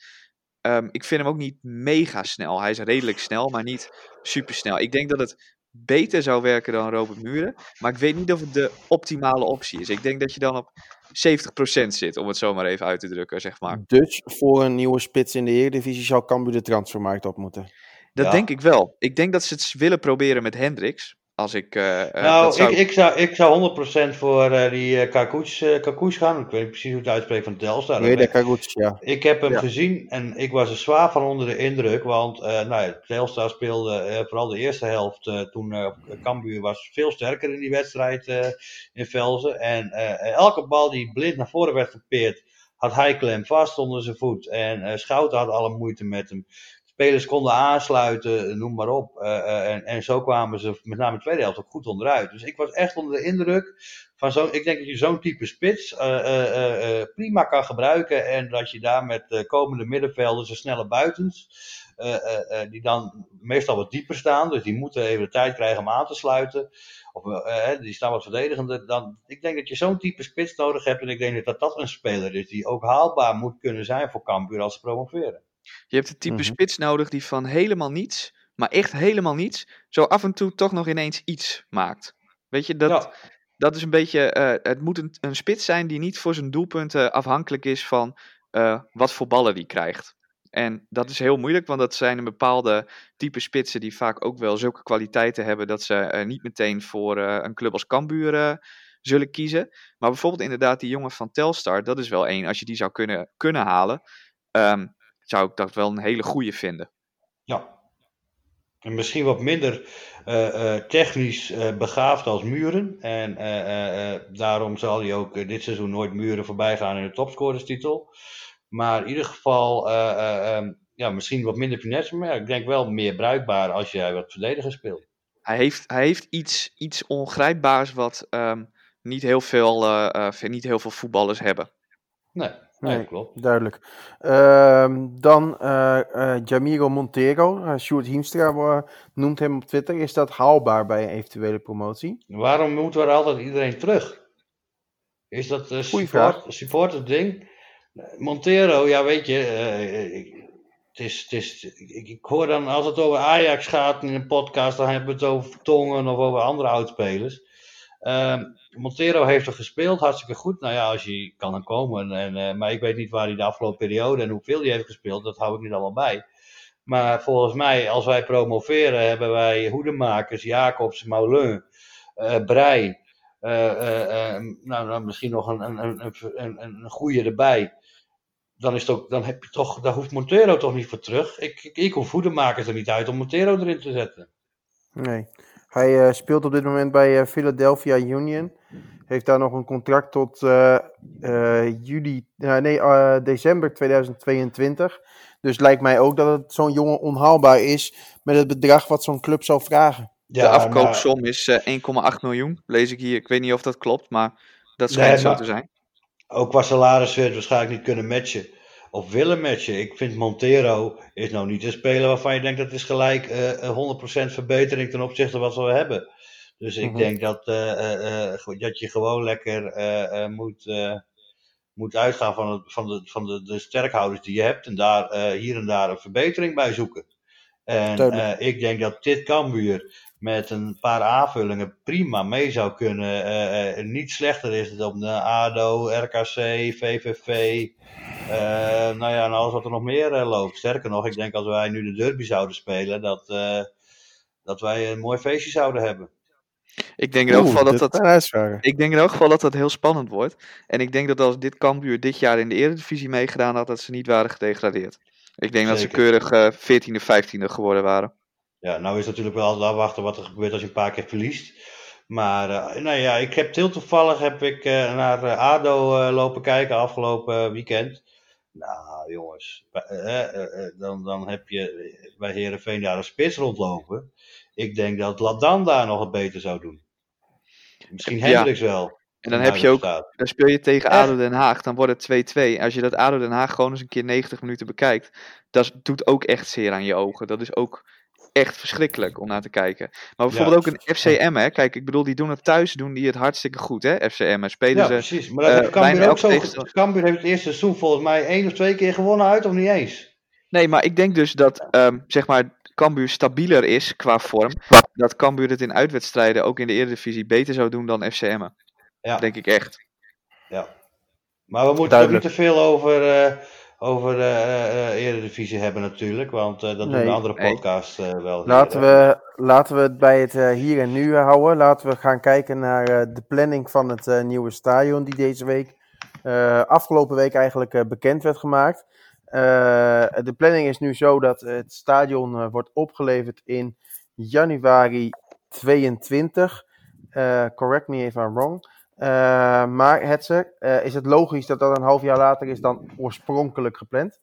ehm, ik vind hem ook niet mega snel. Hij is redelijk snel, maar niet super snel. Ik denk dat het beter zou werken dan Robert Muren. Maar ik weet niet of het de optimale optie is. Ik denk dat je dan op 70% zit, om het zo maar even uit te drukken, zeg maar. Dus voor een nieuwe spits in de Eredivisie zou Cambuur de transfermarkt op moeten. Dat Ja. denk ik wel. Ik denk dat ze het willen proberen met Hendricks. Als ik. eh, eh, nou, dat zou... ik, ik, zou, ik zou 100% voor eh, die uh, Kakouch gaan. Ik weet niet precies hoe het uitspreekt van Telstar. Nee, goed, ja. Ik heb hem Ja. gezien en ik was er zwaar van onder de indruk. Want eh nou ja, Telstar speelde eh, vooral de eerste helft eh, toen eh Cambuur was veel sterker in die wedstrijd eh, in Velzen. En eh, elke bal die blind naar voren werd gepeerd, had hij klem vast onder zijn voet. En eh Schouten had alle moeite met hem. Spelers konden aansluiten, noem maar op. Eh, eh, en, en zo kwamen ze met name de tweede helft ook goed onderuit. Dus ik was echt onder de indruk van zo'n. Ik denk dat je zo'n type spits eh, prima kan gebruiken. En dat je daar met komende middenvelders en snelle buitens. die dan meestal wat dieper staan. Dus die moeten even de tijd krijgen om aan te sluiten. Of die staan wat verdedigender. Dan, ik denk dat je zo'n type spits nodig hebt. En ik denk dat dat een speler is die ook haalbaar moet kunnen zijn voor Cambuur als ze promoveren. Je hebt het type Mhm. spits nodig die van helemaal niets, maar echt helemaal niets, zo af en toe toch nog ineens iets maakt. Weet je, dat, Ja. dat is een beetje. eh, het moet een, een spits zijn die niet voor zijn doelpunten afhankelijk is van eh, wat voor ballen die krijgt. En dat is heel moeilijk, want dat zijn een bepaalde type spitsen die vaak ook wel zulke kwaliteiten hebben dat ze eh, niet meteen voor eh, een club als Cambuur eh, zullen kiezen. Maar bijvoorbeeld inderdaad die jongen van Telstar, dat is wel één. Als je die zou kunnen, kunnen halen, ehm, zou ik dat wel een hele goede vinden. Ja. En misschien wat minder eh, eh, technisch eh, begaafd als Muren. En daarom zal hij ook dit seizoen nooit Muren voorbij gaan in de topscorerstitel. Maar in ieder geval, eh, eh, ehm, ja, misschien wat minder finesse, maar ik denk wel meer bruikbaar als jij wat verdediger speelt. Hij heeft, hij heeft iets, iets ongrijpbaars wat ehm, niet, heel veel, niet heel veel voetballers hebben. Nee, nee, klopt. Duidelijk. Ehm, dan eh eh, Jamiro Montero. Uh, Sjoerd Hiemstra noemt hem op Twitter. Is dat haalbaar bij een eventuele promotie? Waarom moet er altijd iedereen terug? Is dat een support, supporter ding? Montero, ja weet je, ik, het is, het is, ik, ik hoor dan als het over Ajax gaat in een podcast, dan hebben we het over Tongen of over andere oudspelers. Ehm Montero heeft er gespeeld, hartstikke goed. Nou ja, als je kan dan komen. En, eh, maar ik weet niet waar hij de afgelopen periode en hoeveel hij heeft gespeeld, dat hou ik niet allemaal bij. Maar volgens mij, als wij promoveren, hebben wij hoedemakers, Jacobs, eh, eh, nou, nou, misschien nog een, een, een, een goede erbij. Dan, is het ook, dan heb je toch, daar hoeft Montero toch niet voor terug. Ik, ik, ik hoef hoedemakers er niet uit om Montero erin te zetten. Nee. Hij eh, speelt op dit moment bij eh, Philadelphia Union. Heeft daar nog een contract tot eh, eh, juli, nee, december 2022. Dus lijkt mij ook dat het zo'n jongen onhaalbaar is met het bedrag wat zo'n club zou vragen. de afkoopsom is eh, 1,8 miljoen, lees ik hier. Ik weet niet of dat klopt, maar dat schijnt Nee, zo maar- te zijn. ook qua salaris weer waarschijnlijk niet kunnen matchen. Of willen matchen. Ik vind Montero is nou niet een speler waarvan je denkt dat is gelijk eh, een 100% verbetering ten opzichte van wat we hebben. Dus ik Mhm. denk dat, eh, eh, eh, dat je gewoon lekker eh, eh, moet, eh, moet uitgaan van, het, van, de, van de, de sterkhouders die je hebt. En daar eh, hier en daar een verbetering bij zoeken. En eh, ik denk dat dit Cambuur met een paar aanvullingen prima mee zou kunnen. eh, eh, niet slechter is het op de ADO, RKC, VVV. eh, nou ja, en alles wat er nog meer loopt. Sterker nog, ik denk als wij nu de derby zouden spelen, dat, eh, dat wij een mooi feestje zouden hebben. Ik denk in elk Oeh, geval dat dat. Ik denk in elk geval dat dat heel spannend wordt. En ik denk dat als dit Cambuur dit jaar in de Eredivisie meegedaan had, dat ze niet waren gedegradeerd. Ik denk dat ze keurig eh 14e, 15e geworden waren. Ja, nou is natuurlijk wel altijd afwachten wat er gebeurt als je een paar keer verliest. Maar eh, nou ja, ik heb heel toevallig heb ik, eh, naar eh, ADO eh, lopen kijken afgelopen weekend. Nou jongens, dan, dan heb je bij Herenveen daar een spits rondlopen. Ik denk dat Ladan daar nog het beter zou doen. Misschien Ja. Hendricks wel. En dan heb je ook, Staat. dan speel je tegen Echt? ADO Den Haag, dan wordt het 2-2. Als je dat ADO Den Haag gewoon eens een keer 90 minuten bekijkt, dat doet ook echt zeer aan je ogen. Dat is ook echt verschrikkelijk om naar te kijken. Maar bijvoorbeeld ook een FCM, hè. Kijk, ik bedoel, die doen het thuis, doen die het hartstikke goed, hè, FCM. Spelen Ja, ze... precies. Maar dat eh, heeft Cambuur bijna ook elke zo. Cambuur heeft het eerste seizoen volgens mij één of twee keer gewonnen uit, of niet eens? Nee, maar ik denk dus dat, ehm, zeg maar, Cambuur stabieler is qua vorm. Dat Cambuur het in uitwedstrijden ook in de Eredivisie beter zou doen dan FCM. Ja. Denk ik echt. Ja. Maar we moeten Duidelijk. ook niet te veel over, eh over de eh, eh, Eredivisie hebben natuurlijk, want eh, dat doen de andere Nee. podcasts eh, wel. hier, Laten we, laten we het bij het hier en nu houden. Laten we gaan kijken naar eh, de planning van het eh, nieuwe stadion die deze week, eh, afgelopen week eigenlijk eh, bekend werd gemaakt. Eh, de planning is nu zo dat het stadion eh, wordt opgeleverd in januari 22. Eh, correct me if I'm wrong. Eh, maar Hetzer, eh, is het logisch dat dat een half jaar later is dan oorspronkelijk gepland?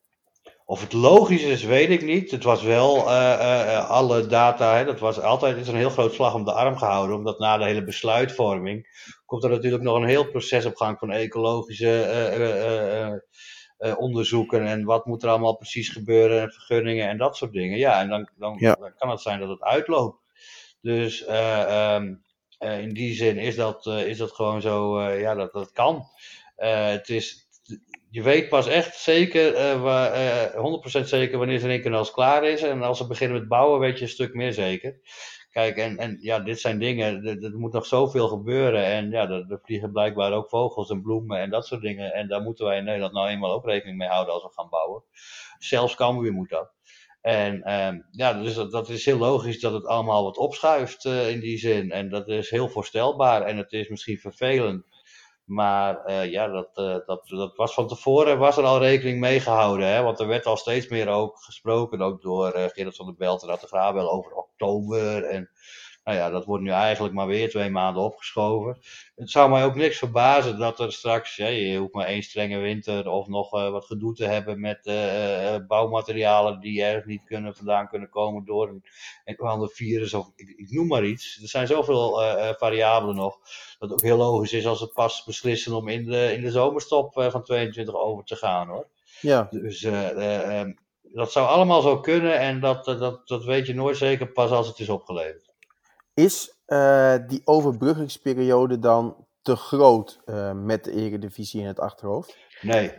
Of het logisch is, weet ik niet. Het was wel eh, eh, eh, alle data, hè, dat was altijd is een heel groot slag om de arm gehouden, omdat na de hele besluitvorming komt er natuurlijk nog een heel proces op gang van ecologische eh, eh, eh, eh, eh, onderzoeken en wat moet er allemaal precies gebeuren en vergunningen en dat soort dingen. Ja, en dan, dan, Ja. dan kan het zijn dat het uitloopt. Dus eh, ehm, eh, in die zin is dat, eh, is dat gewoon zo, eh, ja, dat, dat kan. Eh, het is, je weet pas echt zeker, eh, waar, eh, 100% zeker wanneer zo'n één kanaal klaar is. En als ze beginnen met bouwen, weet je een stuk meer zeker. Kijk, en, en ja, dit zijn dingen, er moet nog zoveel gebeuren. En ja, er, er vliegen blijkbaar ook vogels en bloemen en dat soort dingen. En daar moeten wij in Nederland nou eenmaal ook rekening mee houden als we gaan bouwen. Zelfs Cambuur moet dat. En ehm, ja, dus dat, dat is heel logisch dat het allemaal wat opschuift eh, in die zin. En dat is heel voorstelbaar en het is misschien vervelend. Maar eh, ja, dat, eh, dat, dat was van tevoren was er al rekening mee gehouden. Hè? Want er werd al steeds meer ook gesproken, ook door Gerrit van der Belt en Atte Graabel over oktober. En Nou ja, dat wordt nu eigenlijk maar weer twee maanden opgeschoven. Het zou mij ook niks verbazen dat er straks, ja, je hoeft maar één strenge winter of nog uh, wat gedoe te hebben met uh, bouwmaterialen die ergens niet kunnen, vandaan kunnen komen door een, een ander virus of ik, ik, noem maar iets. Er zijn zoveel variabelen nog, dat het ook heel logisch is als ze pas beslissen om in de, in de zomerstop van 22 over te gaan hoor. Ja. Dus dat zou allemaal zo kunnen en dat, dat, dat weet je nooit zeker pas als het is opgeleverd. Is uh, die overbruggingsperiode dan te groot uh, met de Eredivisie in het achterhoofd? Nee.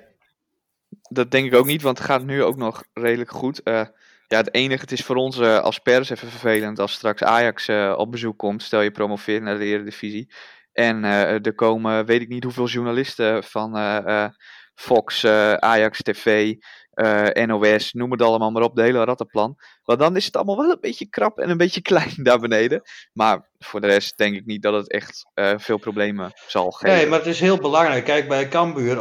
Dat denk ik ook niet, want het gaat nu ook nog redelijk goed. Uh, ja, het enige, het is voor ons als pers even vervelend als straks Ajax op bezoek komt. Stel je promoveert naar de Eredivisie. En er komen, weet ik niet hoeveel journalisten van Fox, Ajax TV, uh, NOS, noem het allemaal maar op, de hele rattenplan. Want dan is het allemaal wel een beetje krap en een beetje (laughs) klein daar beneden. Maar voor de rest denk ik niet dat het echt uh, veel problemen zal geven. Nee, maar het is heel belangrijk. Kijk, bij Cambuur,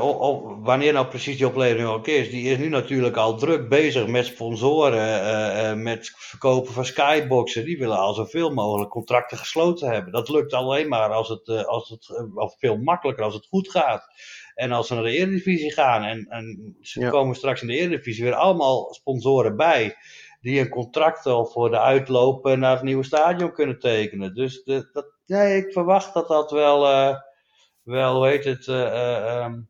wanneer nou precies die oplevering ook is, die is nu natuurlijk al druk bezig met sponsoren, uh, met verkopen van skyboxen. Die willen al zoveel mogelijk contracten gesloten hebben. Dat lukt alleen maar als het, als het of veel makkelijker als het goed gaat. En als ze naar de Eredivisie gaan en, en ze ja. komen straks in de Eredivisie weer allemaal sponsoren bij. Die een contract al voor de uitloop naar het nieuwe stadion kunnen tekenen. Dus de, dat, nee, ik verwacht dat dat wel, uh, wel hoe heet het, uh, um,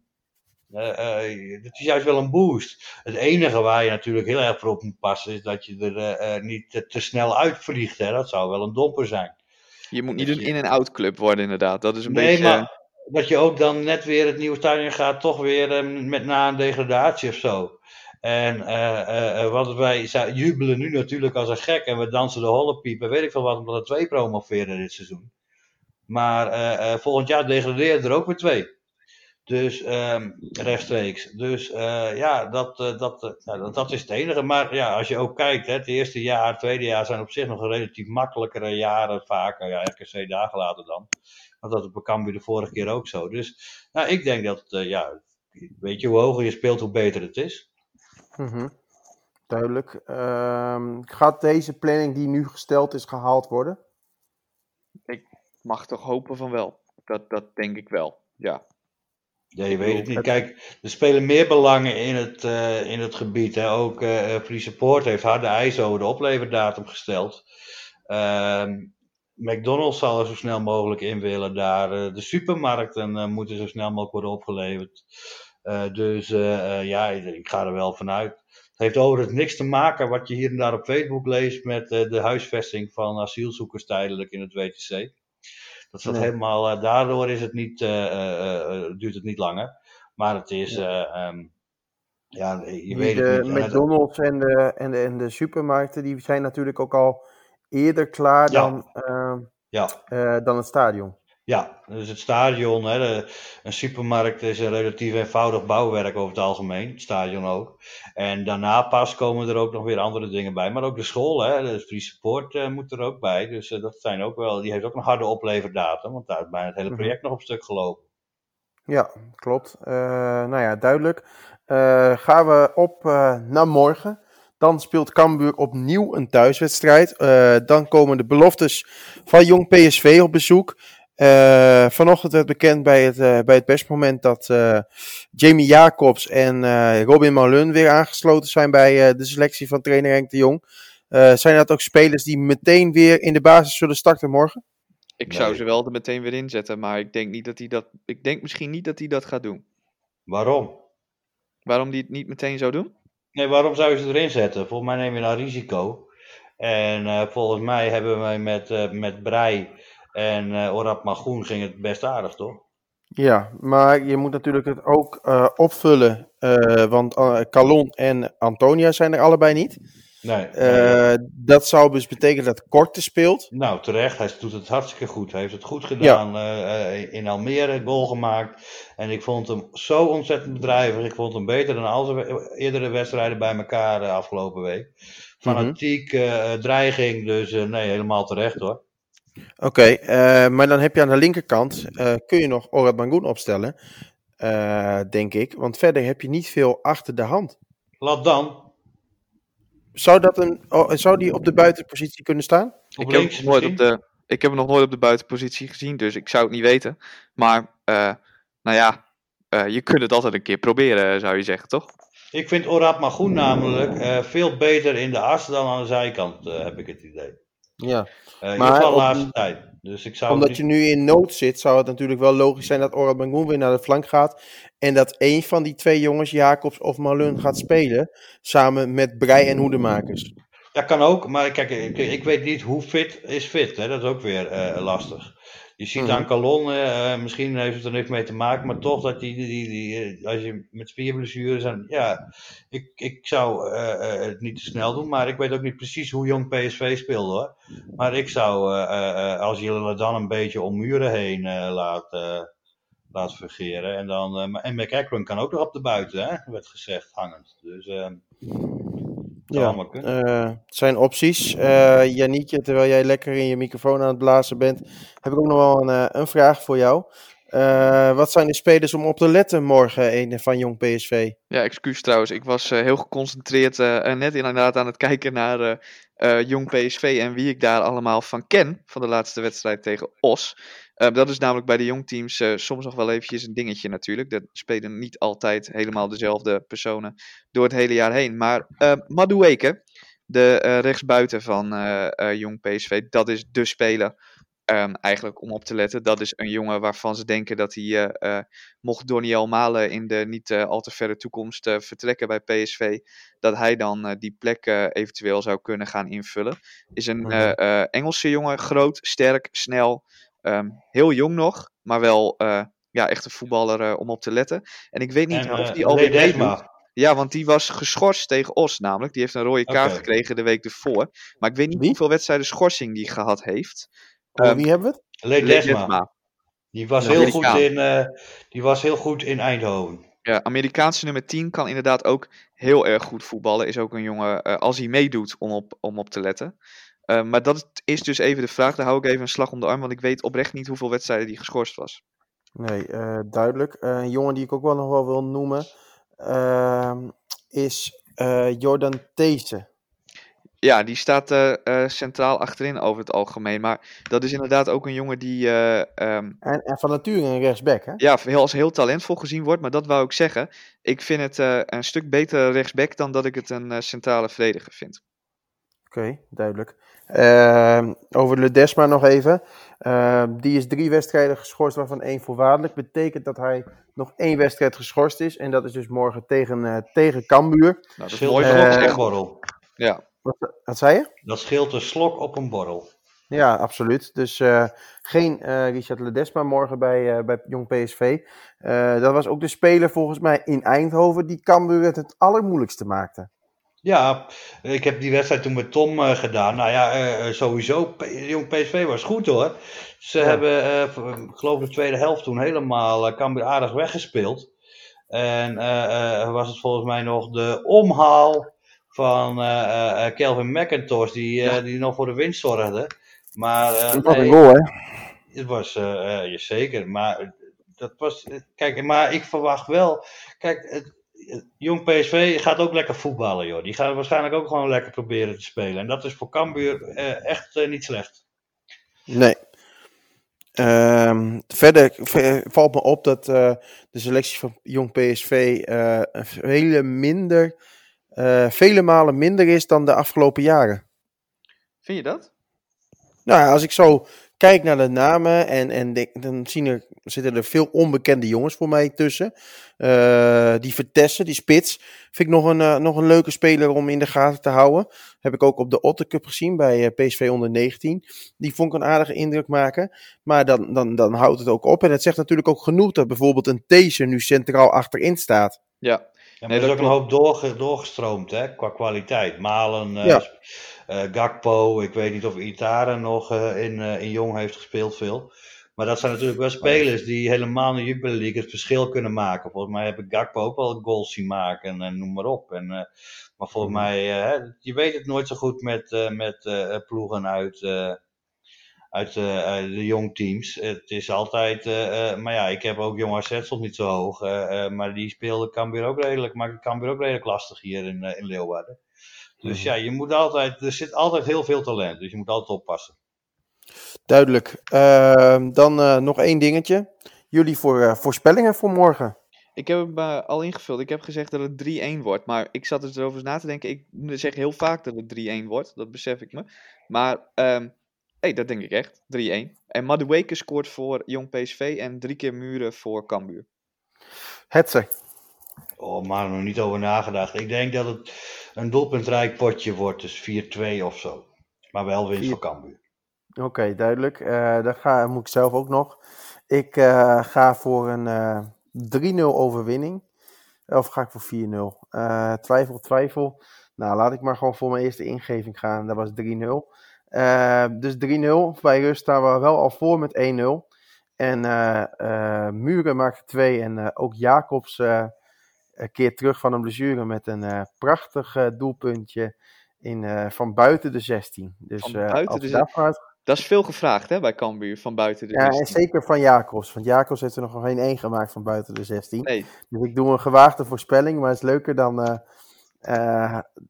het is juist wel een boost. Het enige waar je natuurlijk heel erg voor op moet passen is dat je er niet te, te, snel uitvliegt. Hè? Dat zou wel een domper zijn. Je moet niet een in-en-out club worden inderdaad. Dat is een nee, beetje... Maar, dat je ook dan net weer het nieuwe stadion gaat, toch weer uh, met na een degradatie of zo. En uh, uh, wat wij jubelen nu natuurlijk als een gek en we dansen de hollepiep weet ik veel wat, omdat er twee promoveren dit seizoen. Maar volgend jaar degraderen er ook weer twee. Dus um, rechtstreeks. Dus ja, dat, dat, nou, dat is het enige. Maar ja, als je ook kijkt, hè, het eerste jaar, het tweede jaar zijn op zich nog relatief makkelijkere jaren vaker. Ja, RKC dagen later dan. Want dat op Cambuur de vorige keer ook zo. Dus nou, ik denk dat, uh, ja, weet je, hoe hoger je speelt, hoe beter het is. Mm -hmm. Duidelijk. Uh, gaat deze planning die nu gesteld is gehaald worden? Ik mag toch hopen van wel. Dat, dat denk ik wel, ja. Ja, je weet het niet. Kijk, er spelen meer belangen in het, uh, in het gebied. Hè. Ook uh, Free Support heeft harde eisen over de opleverdatum gesteld. Uh, McDonald's zal er zo snel mogelijk in willen daar. Eh, de supermarkten moeten zo snel mogelijk worden opgeleverd. Dus ja, ik ga er wel vanuit. Het heeft overigens niks te maken wat je hier en daar op Facebook leest met de huisvesting van asielzoekers tijdelijk in het WTC. Dat staat nee. helemaal, daardoor is het niet, duurt het niet langer. Maar het is, ja. Um, ja, je weet de niet. McDonald's en de, en, de, en de supermarkten, die zijn natuurlijk ook al eerder klaar ja. dan, uh, ja. dan het stadion. Ja, dus het stadion, hè, de, een supermarkt is een relatief eenvoudig bouwwerk over het algemeen, het stadion ook. En daarna pas komen er ook nog weer andere dingen bij, maar ook de school, hè, de free support uh, moet er ook bij. Dus dat zijn ook wel, die heeft ook een harde opleverdatum, want daar is bijna het hele project mm -hmm. nog op stuk gelopen. Ja, klopt. nou ja, duidelijk. gaan we op naar morgen. Dan speelt Cambuur opnieuw een thuiswedstrijd. Dan komen de beloftes van Jong PSV op bezoek. Uh, vanochtend werd bekend bij het, uh, bij het persmoment dat Jamie Jacobs en Robin Malun weer aangesloten zijn bij de selectie van trainer Henk de Jong. zijn dat ook spelers die meteen weer in de basis zullen starten morgen? Ik nee. zou ze wel er meteen weer inzetten, maar ik denk, niet dat hij dat, ik denk misschien niet dat hij dat gaat doen. Waarom? Waarom die het niet meteen zou doen? Nee, waarom zou je ze erin zetten? Volgens mij neem je dan risico. En uh, volgens mij hebben wij met, uh, met Brei en uh, Orab Magoen ging het best aardig, toch? Ja, maar je moet natuurlijk het ook opvullen. want Calon en Antonia zijn er allebei niet. Nee, nee. Dat zou dus betekenen dat Korte speelt. Nou, terecht. Hij doet het hartstikke goed. Hij heeft het goed gedaan. Ja. in Almere goal gemaakt. En ik vond hem zo ontzettend bedrijvig. Ik vond hem beter dan al zijn eerdere wedstrijden bij elkaar uh, afgelopen week. Fanatiek, uh, dreiging, dus nee, helemaal terecht hoor. Oké, okay, maar dan heb je aan de linkerkant, kun je nog Orad Mangoen opstellen, denk ik. Want verder heb je niet veel achter de hand. Laat dan. Zou, dat een, oh, zou die op de buitenpositie kunnen staan? Op ik heb nooit op de, Ik heb hem nog nooit op de buitenpositie gezien, dus ik zou het niet weten. Maar, uh, nou ja, uh, je kunt het altijd een keer proberen, zou je zeggen, toch? Ik vind Orad Magoen namelijk uh, veel beter in de as dan aan de zijkant, heb ik het idee. Ja, uh, maar de laatste tijd. Dus ik zou omdat niet... je nu in nood zit, zou het natuurlijk wel logisch zijn dat Orad Magoen weer naar de flank gaat. En dat een van die twee jongens, Jacobs of Malun, gaat spelen. Samen met Brei en Hoedemakers. Ja, kan ook. Maar kijk, ik, ik weet niet hoe fit is fit. Hè? Dat is ook weer uh, lastig. Je ziet aan Calon, uh, misschien heeft het er niks mee te maken, maar toch dat die, die, die, die als je met spierblessures en ja, ik, ik zou uh, het niet te snel doen, maar ik weet ook niet precies hoe jong PSV speelde hoor. Maar ik zou, als je dan een beetje om muren heen laat, laat fungeren en dan, en McEachran kan ook nog op de buiten, hè, werd gezegd, hangend. Dus ehm, ja, uh, het zijn opties. Uh, Janietje, terwijl jij lekker in je microfoon aan het blazen bent, heb ik ook nog wel een, uh, een vraag voor jou. wat zijn de spelers om op te letten morgen een van Jong PSV? Ja, excuus trouwens. Ik was heel geconcentreerd en net inderdaad aan het kijken naar Jong PSV en wie ik daar allemaal van ken van de laatste wedstrijd tegen Os. Uh, dat is namelijk bij de jongteams uh, soms nog wel eventjes een dingetje natuurlijk. Dat spelen niet altijd helemaal dezelfde personen door het hele jaar heen. Maar uh, Madueke, de rechtsbuiten van jong PSV, dat is de speler um, eigenlijk om op te letten. Dat is een jongen waarvan ze denken dat hij, mocht Doniel Malen in de niet al te verre toekomst vertrekken bij PSV, dat hij dan die plek eventueel zou kunnen gaan invullen. Is een Engelse jongen, groot, sterk, snel. Um, heel jong nog, maar wel ja, echt een voetballer om op te letten. En ik weet niet en, of die alweer meedoet. Ja, want die was geschorst tegen Os namelijk. Die heeft een rode kaart okay. gekregen de week ervoor. Maar ik weet niet Wie? hoeveel wedstrijden schorsing die gehad heeft. Um, wie hebben we het? Ledesma. Die was, heel goed in, die was heel goed in Eindhoven. Ja, Amerikaanse nummer 10 kan inderdaad ook heel erg goed voetballen. Is ook een jongen, als hij meedoet, om op, om op te letten. Uh, maar dat is dus even de vraag. Daar hou ik even een slag om de arm, want ik weet oprecht niet hoeveel wedstrijden die geschorst was. Nee, uh, duidelijk. Uh, een jongen die ik ook wel nog wel wil noemen ehm, is Jordan These. Ja, die staat centraal achterin over het algemeen. Maar dat is inderdaad ook een jongen die. Um, en, en, van nature een rechtsback, hè? Ja, heel, als heel talentvol gezien wordt. Maar dat wou ik zeggen. Ik vind het een stuk beter rechtsback dan dat ik het een centrale verdediger vind. Oké, okay, duidelijk. Uh, over Ledesma nog even. Uh, die is drie wedstrijden geschorst, waarvan één voorwaardelijk. Betekent dat hij nog één wedstrijd geschorst is. En dat is dus morgen tegen, uh, tegen Cambuur. Nou, dat scheelt mooi een borrel. Ja. Wat, wat zei je? Dat scheelt een slok op een borrel. Ja, absoluut. Dus uh, geen uh, Richard Ledesma morgen bij, uh, bij Jong PSV. dat was ook de speler volgens mij in Eindhoven die Cambuur het het allermoeilijkste maakte. Ja, ik heb die wedstrijd toen met Tom gedaan. Nou ja, sowieso, jong PSV was goed hoor. Ze ja. hebben, uh, ik geloof de tweede helft toen helemaal Cambuur aardig weggespeeld. En was het volgens mij nog de omhaal van Kelvin McIntosh die, ja. die nog voor de winst zorgde. Maar, dat was een goal hè? Het was, zeker, maar dat was, kijk, maar ik verwacht wel, kijk, het, Jong PSV gaat ook lekker voetballen, joh. Die gaan waarschijnlijk ook gewoon lekker proberen te spelen. En dat is voor Cambuur uh, echt uh, niet slecht. Nee. Um, verder valt me op dat uh, de selectie van Jong PSV vele, minder, vele malen minder is dan de afgelopen jaren. Vind je dat? Nou, als ik zo kijk naar de namen en, en denk, dan zien er, zitten er veel onbekende jongens voor mij tussen. Uh, die Vertessen, die spits, vind ik nog een, uh, nog een leuke speler om in de gaten te houden. Heb ik ook op de Otter Cup gezien bij PSV onder 19. Die vond ik een aardige indruk maken. Maar dan, dan, dan houdt het ook op. En het zegt natuurlijk ook genoeg dat bijvoorbeeld een These nu centraal achterin staat. Ja. Ja, nee, er is ook een hoop doorge, doorgestroomd hè, qua kwaliteit. Malen, ja. Uh, Gakpo, ik weet niet of Itara nog uh, in, uh, in Jong heeft gespeeld veel. Maar dat zijn natuurlijk wel spelers die helemaal in de Jupiler League het verschil kunnen maken. Volgens mij heb ik Gakpo ook wel goals zien maken en, en noem maar op. En, maar volgens mij, je weet het nooit zo goed met, met ploegen uit, uit, uit de jong teams. Het is altijd, maar ja, ik heb ook Jong AZ stond niet zo hoog. maar die speelde Cambuur ook redelijk, maakt Cambuur ook redelijk lastig hier in, in Leeuwarden. Dus ja, je moet altijd, er zit altijd heel veel talent, dus je moet altijd oppassen. Duidelijk. Ehm, dan eh, nog één dingetje. Jullie voor, eh, voorspellingen voor morgen. Ik heb hem eh, al ingevuld. Ik heb gezegd dat het 3-1 wordt. Maar ik zat dus erover na te denken. Ik zeg heel vaak dat het 3-1 wordt. Dat besef ik me. Maar ehm hey, dat denk ik echt. 3-1. En Madueke scoort voor Jong PSV. En drie keer Muren voor Cambuur. Hetze. Oh, maar nog niet over nagedacht. Ik denk dat het een doelpuntrijk potje wordt, dus 4-2 of zo. Maar wel winst voor Cambuur. Oké, duidelijk. Eh daar ga, moet ik zelf ook nog. Ik eh, ga voor een eh 3-0 overwinning. Of ga ik voor 4-0? Eh, twijfel, twijfel. Nou, laat ik maar gewoon voor mijn eerste ingeving gaan. Dat was 3-0. Eh, dus 3-0. Bij rust staan we wel al voor met 1-0. En eh, eh, Muren maakt 2. En ook Jacobs eh een keer terug van een blessure met een prachtig doelpuntje in, van buiten de 16. Dus Van buiten de Dat is veel gevraagd hè, bij Cambuur. Van buiten de ja, en 16. zeker van Jacobs. Want Jacobs heeft er nog geen één gemaakt van buiten de 16. Nee, Dus ik doe een gewaagde voorspelling, maar het is leuker dan,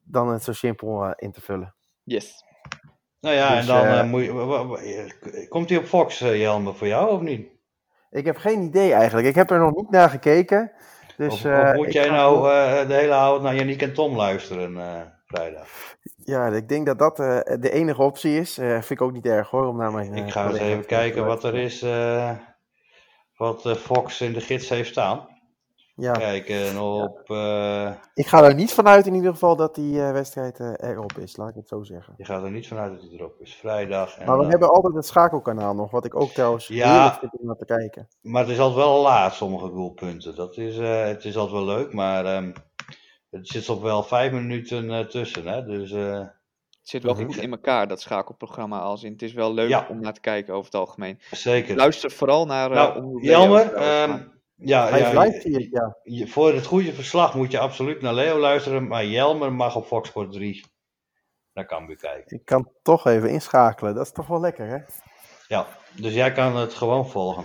dan het zo simpel in te vullen. yes. Nou ja, Dus, en dan eh, eh, moet je, wa- komt hij op Fox, eh, Jelmer, voor jou of niet? Ik heb geen idee eigenlijk. Ik heb er nog niet naar gekeken. Dus, of, eh, of moet jij nou eh, de hele avond naar Yannick en Tom luisteren eh, vrijdag? Ja, ik denk dat dat eh, de enige optie is. Eh, vind ik ook niet erg hoor, om naar mijn... Ik eh, ga eens even kijken wat er is, eh, wat eh, Fox in de gids heeft staan. Ja, Kijken op, eh, ik ga er niet vanuit in ieder geval dat die eh, wedstrijd eh, erop is, laat ik het zo zeggen. je gaat er niet vanuit dat hij erop is, vrijdag. En, Maar we hebben altijd het schakelkanaal nog, wat ik ook trouwens Ja. vind om naar te kijken. Maar het is altijd wel laat, sommige doelpunten. Dat is, eh, het is altijd wel leuk, maar ehm het zit toch wel vijf minuten eh, tussen. Hè? Dus eh, Het zit wel Mhm. goed in elkaar, dat schakelprogramma. Als in, het is wel leuk Ja. om naar te kijken over het algemeen. zeker. Luister vooral naar... eh, nou, Leo Ja, Hij ja, live, zie ik, ja. je- voor het goede verslag moet je absoluut naar Leo luisteren. Maar Jelmer mag op Fox Sport 3 naar Cambuur kijken. Ik kan toch even inschakelen. Dat is toch wel lekker, hè? Ja, dus jij kan het gewoon volgen.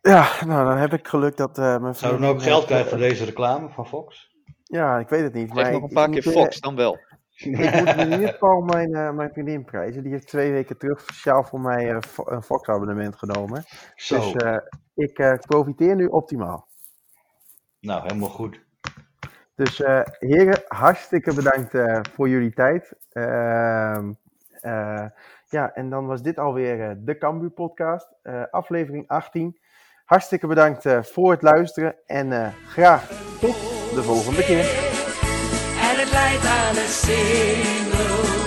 Ja, nou, dan heb ik geluk dat eh mijn Zouden we vriendin, ook geld eh, krijgen voor deze reclame van Fox? Ja, ik weet het niet. Zeg Maar nog een paar ik keer Fox, dan wel. Ik moet (laughs) in ieder geval mijn, mijn vriendin prijzen. Die heeft twee weken terug speciaal voor mij eh, een Fox-abonnement genomen. Zo, Dus eh, ik profiteer nu optimaal. nou helemaal goed. Dus heren, hartstikke bedankt voor jullie tijd. Ehm, eh, ja, en dan was dit alweer de Cambuur podcast, aflevering 18. Hartstikke bedankt voor het luisteren en graag tot de volgende keer. En het leidt aan een single.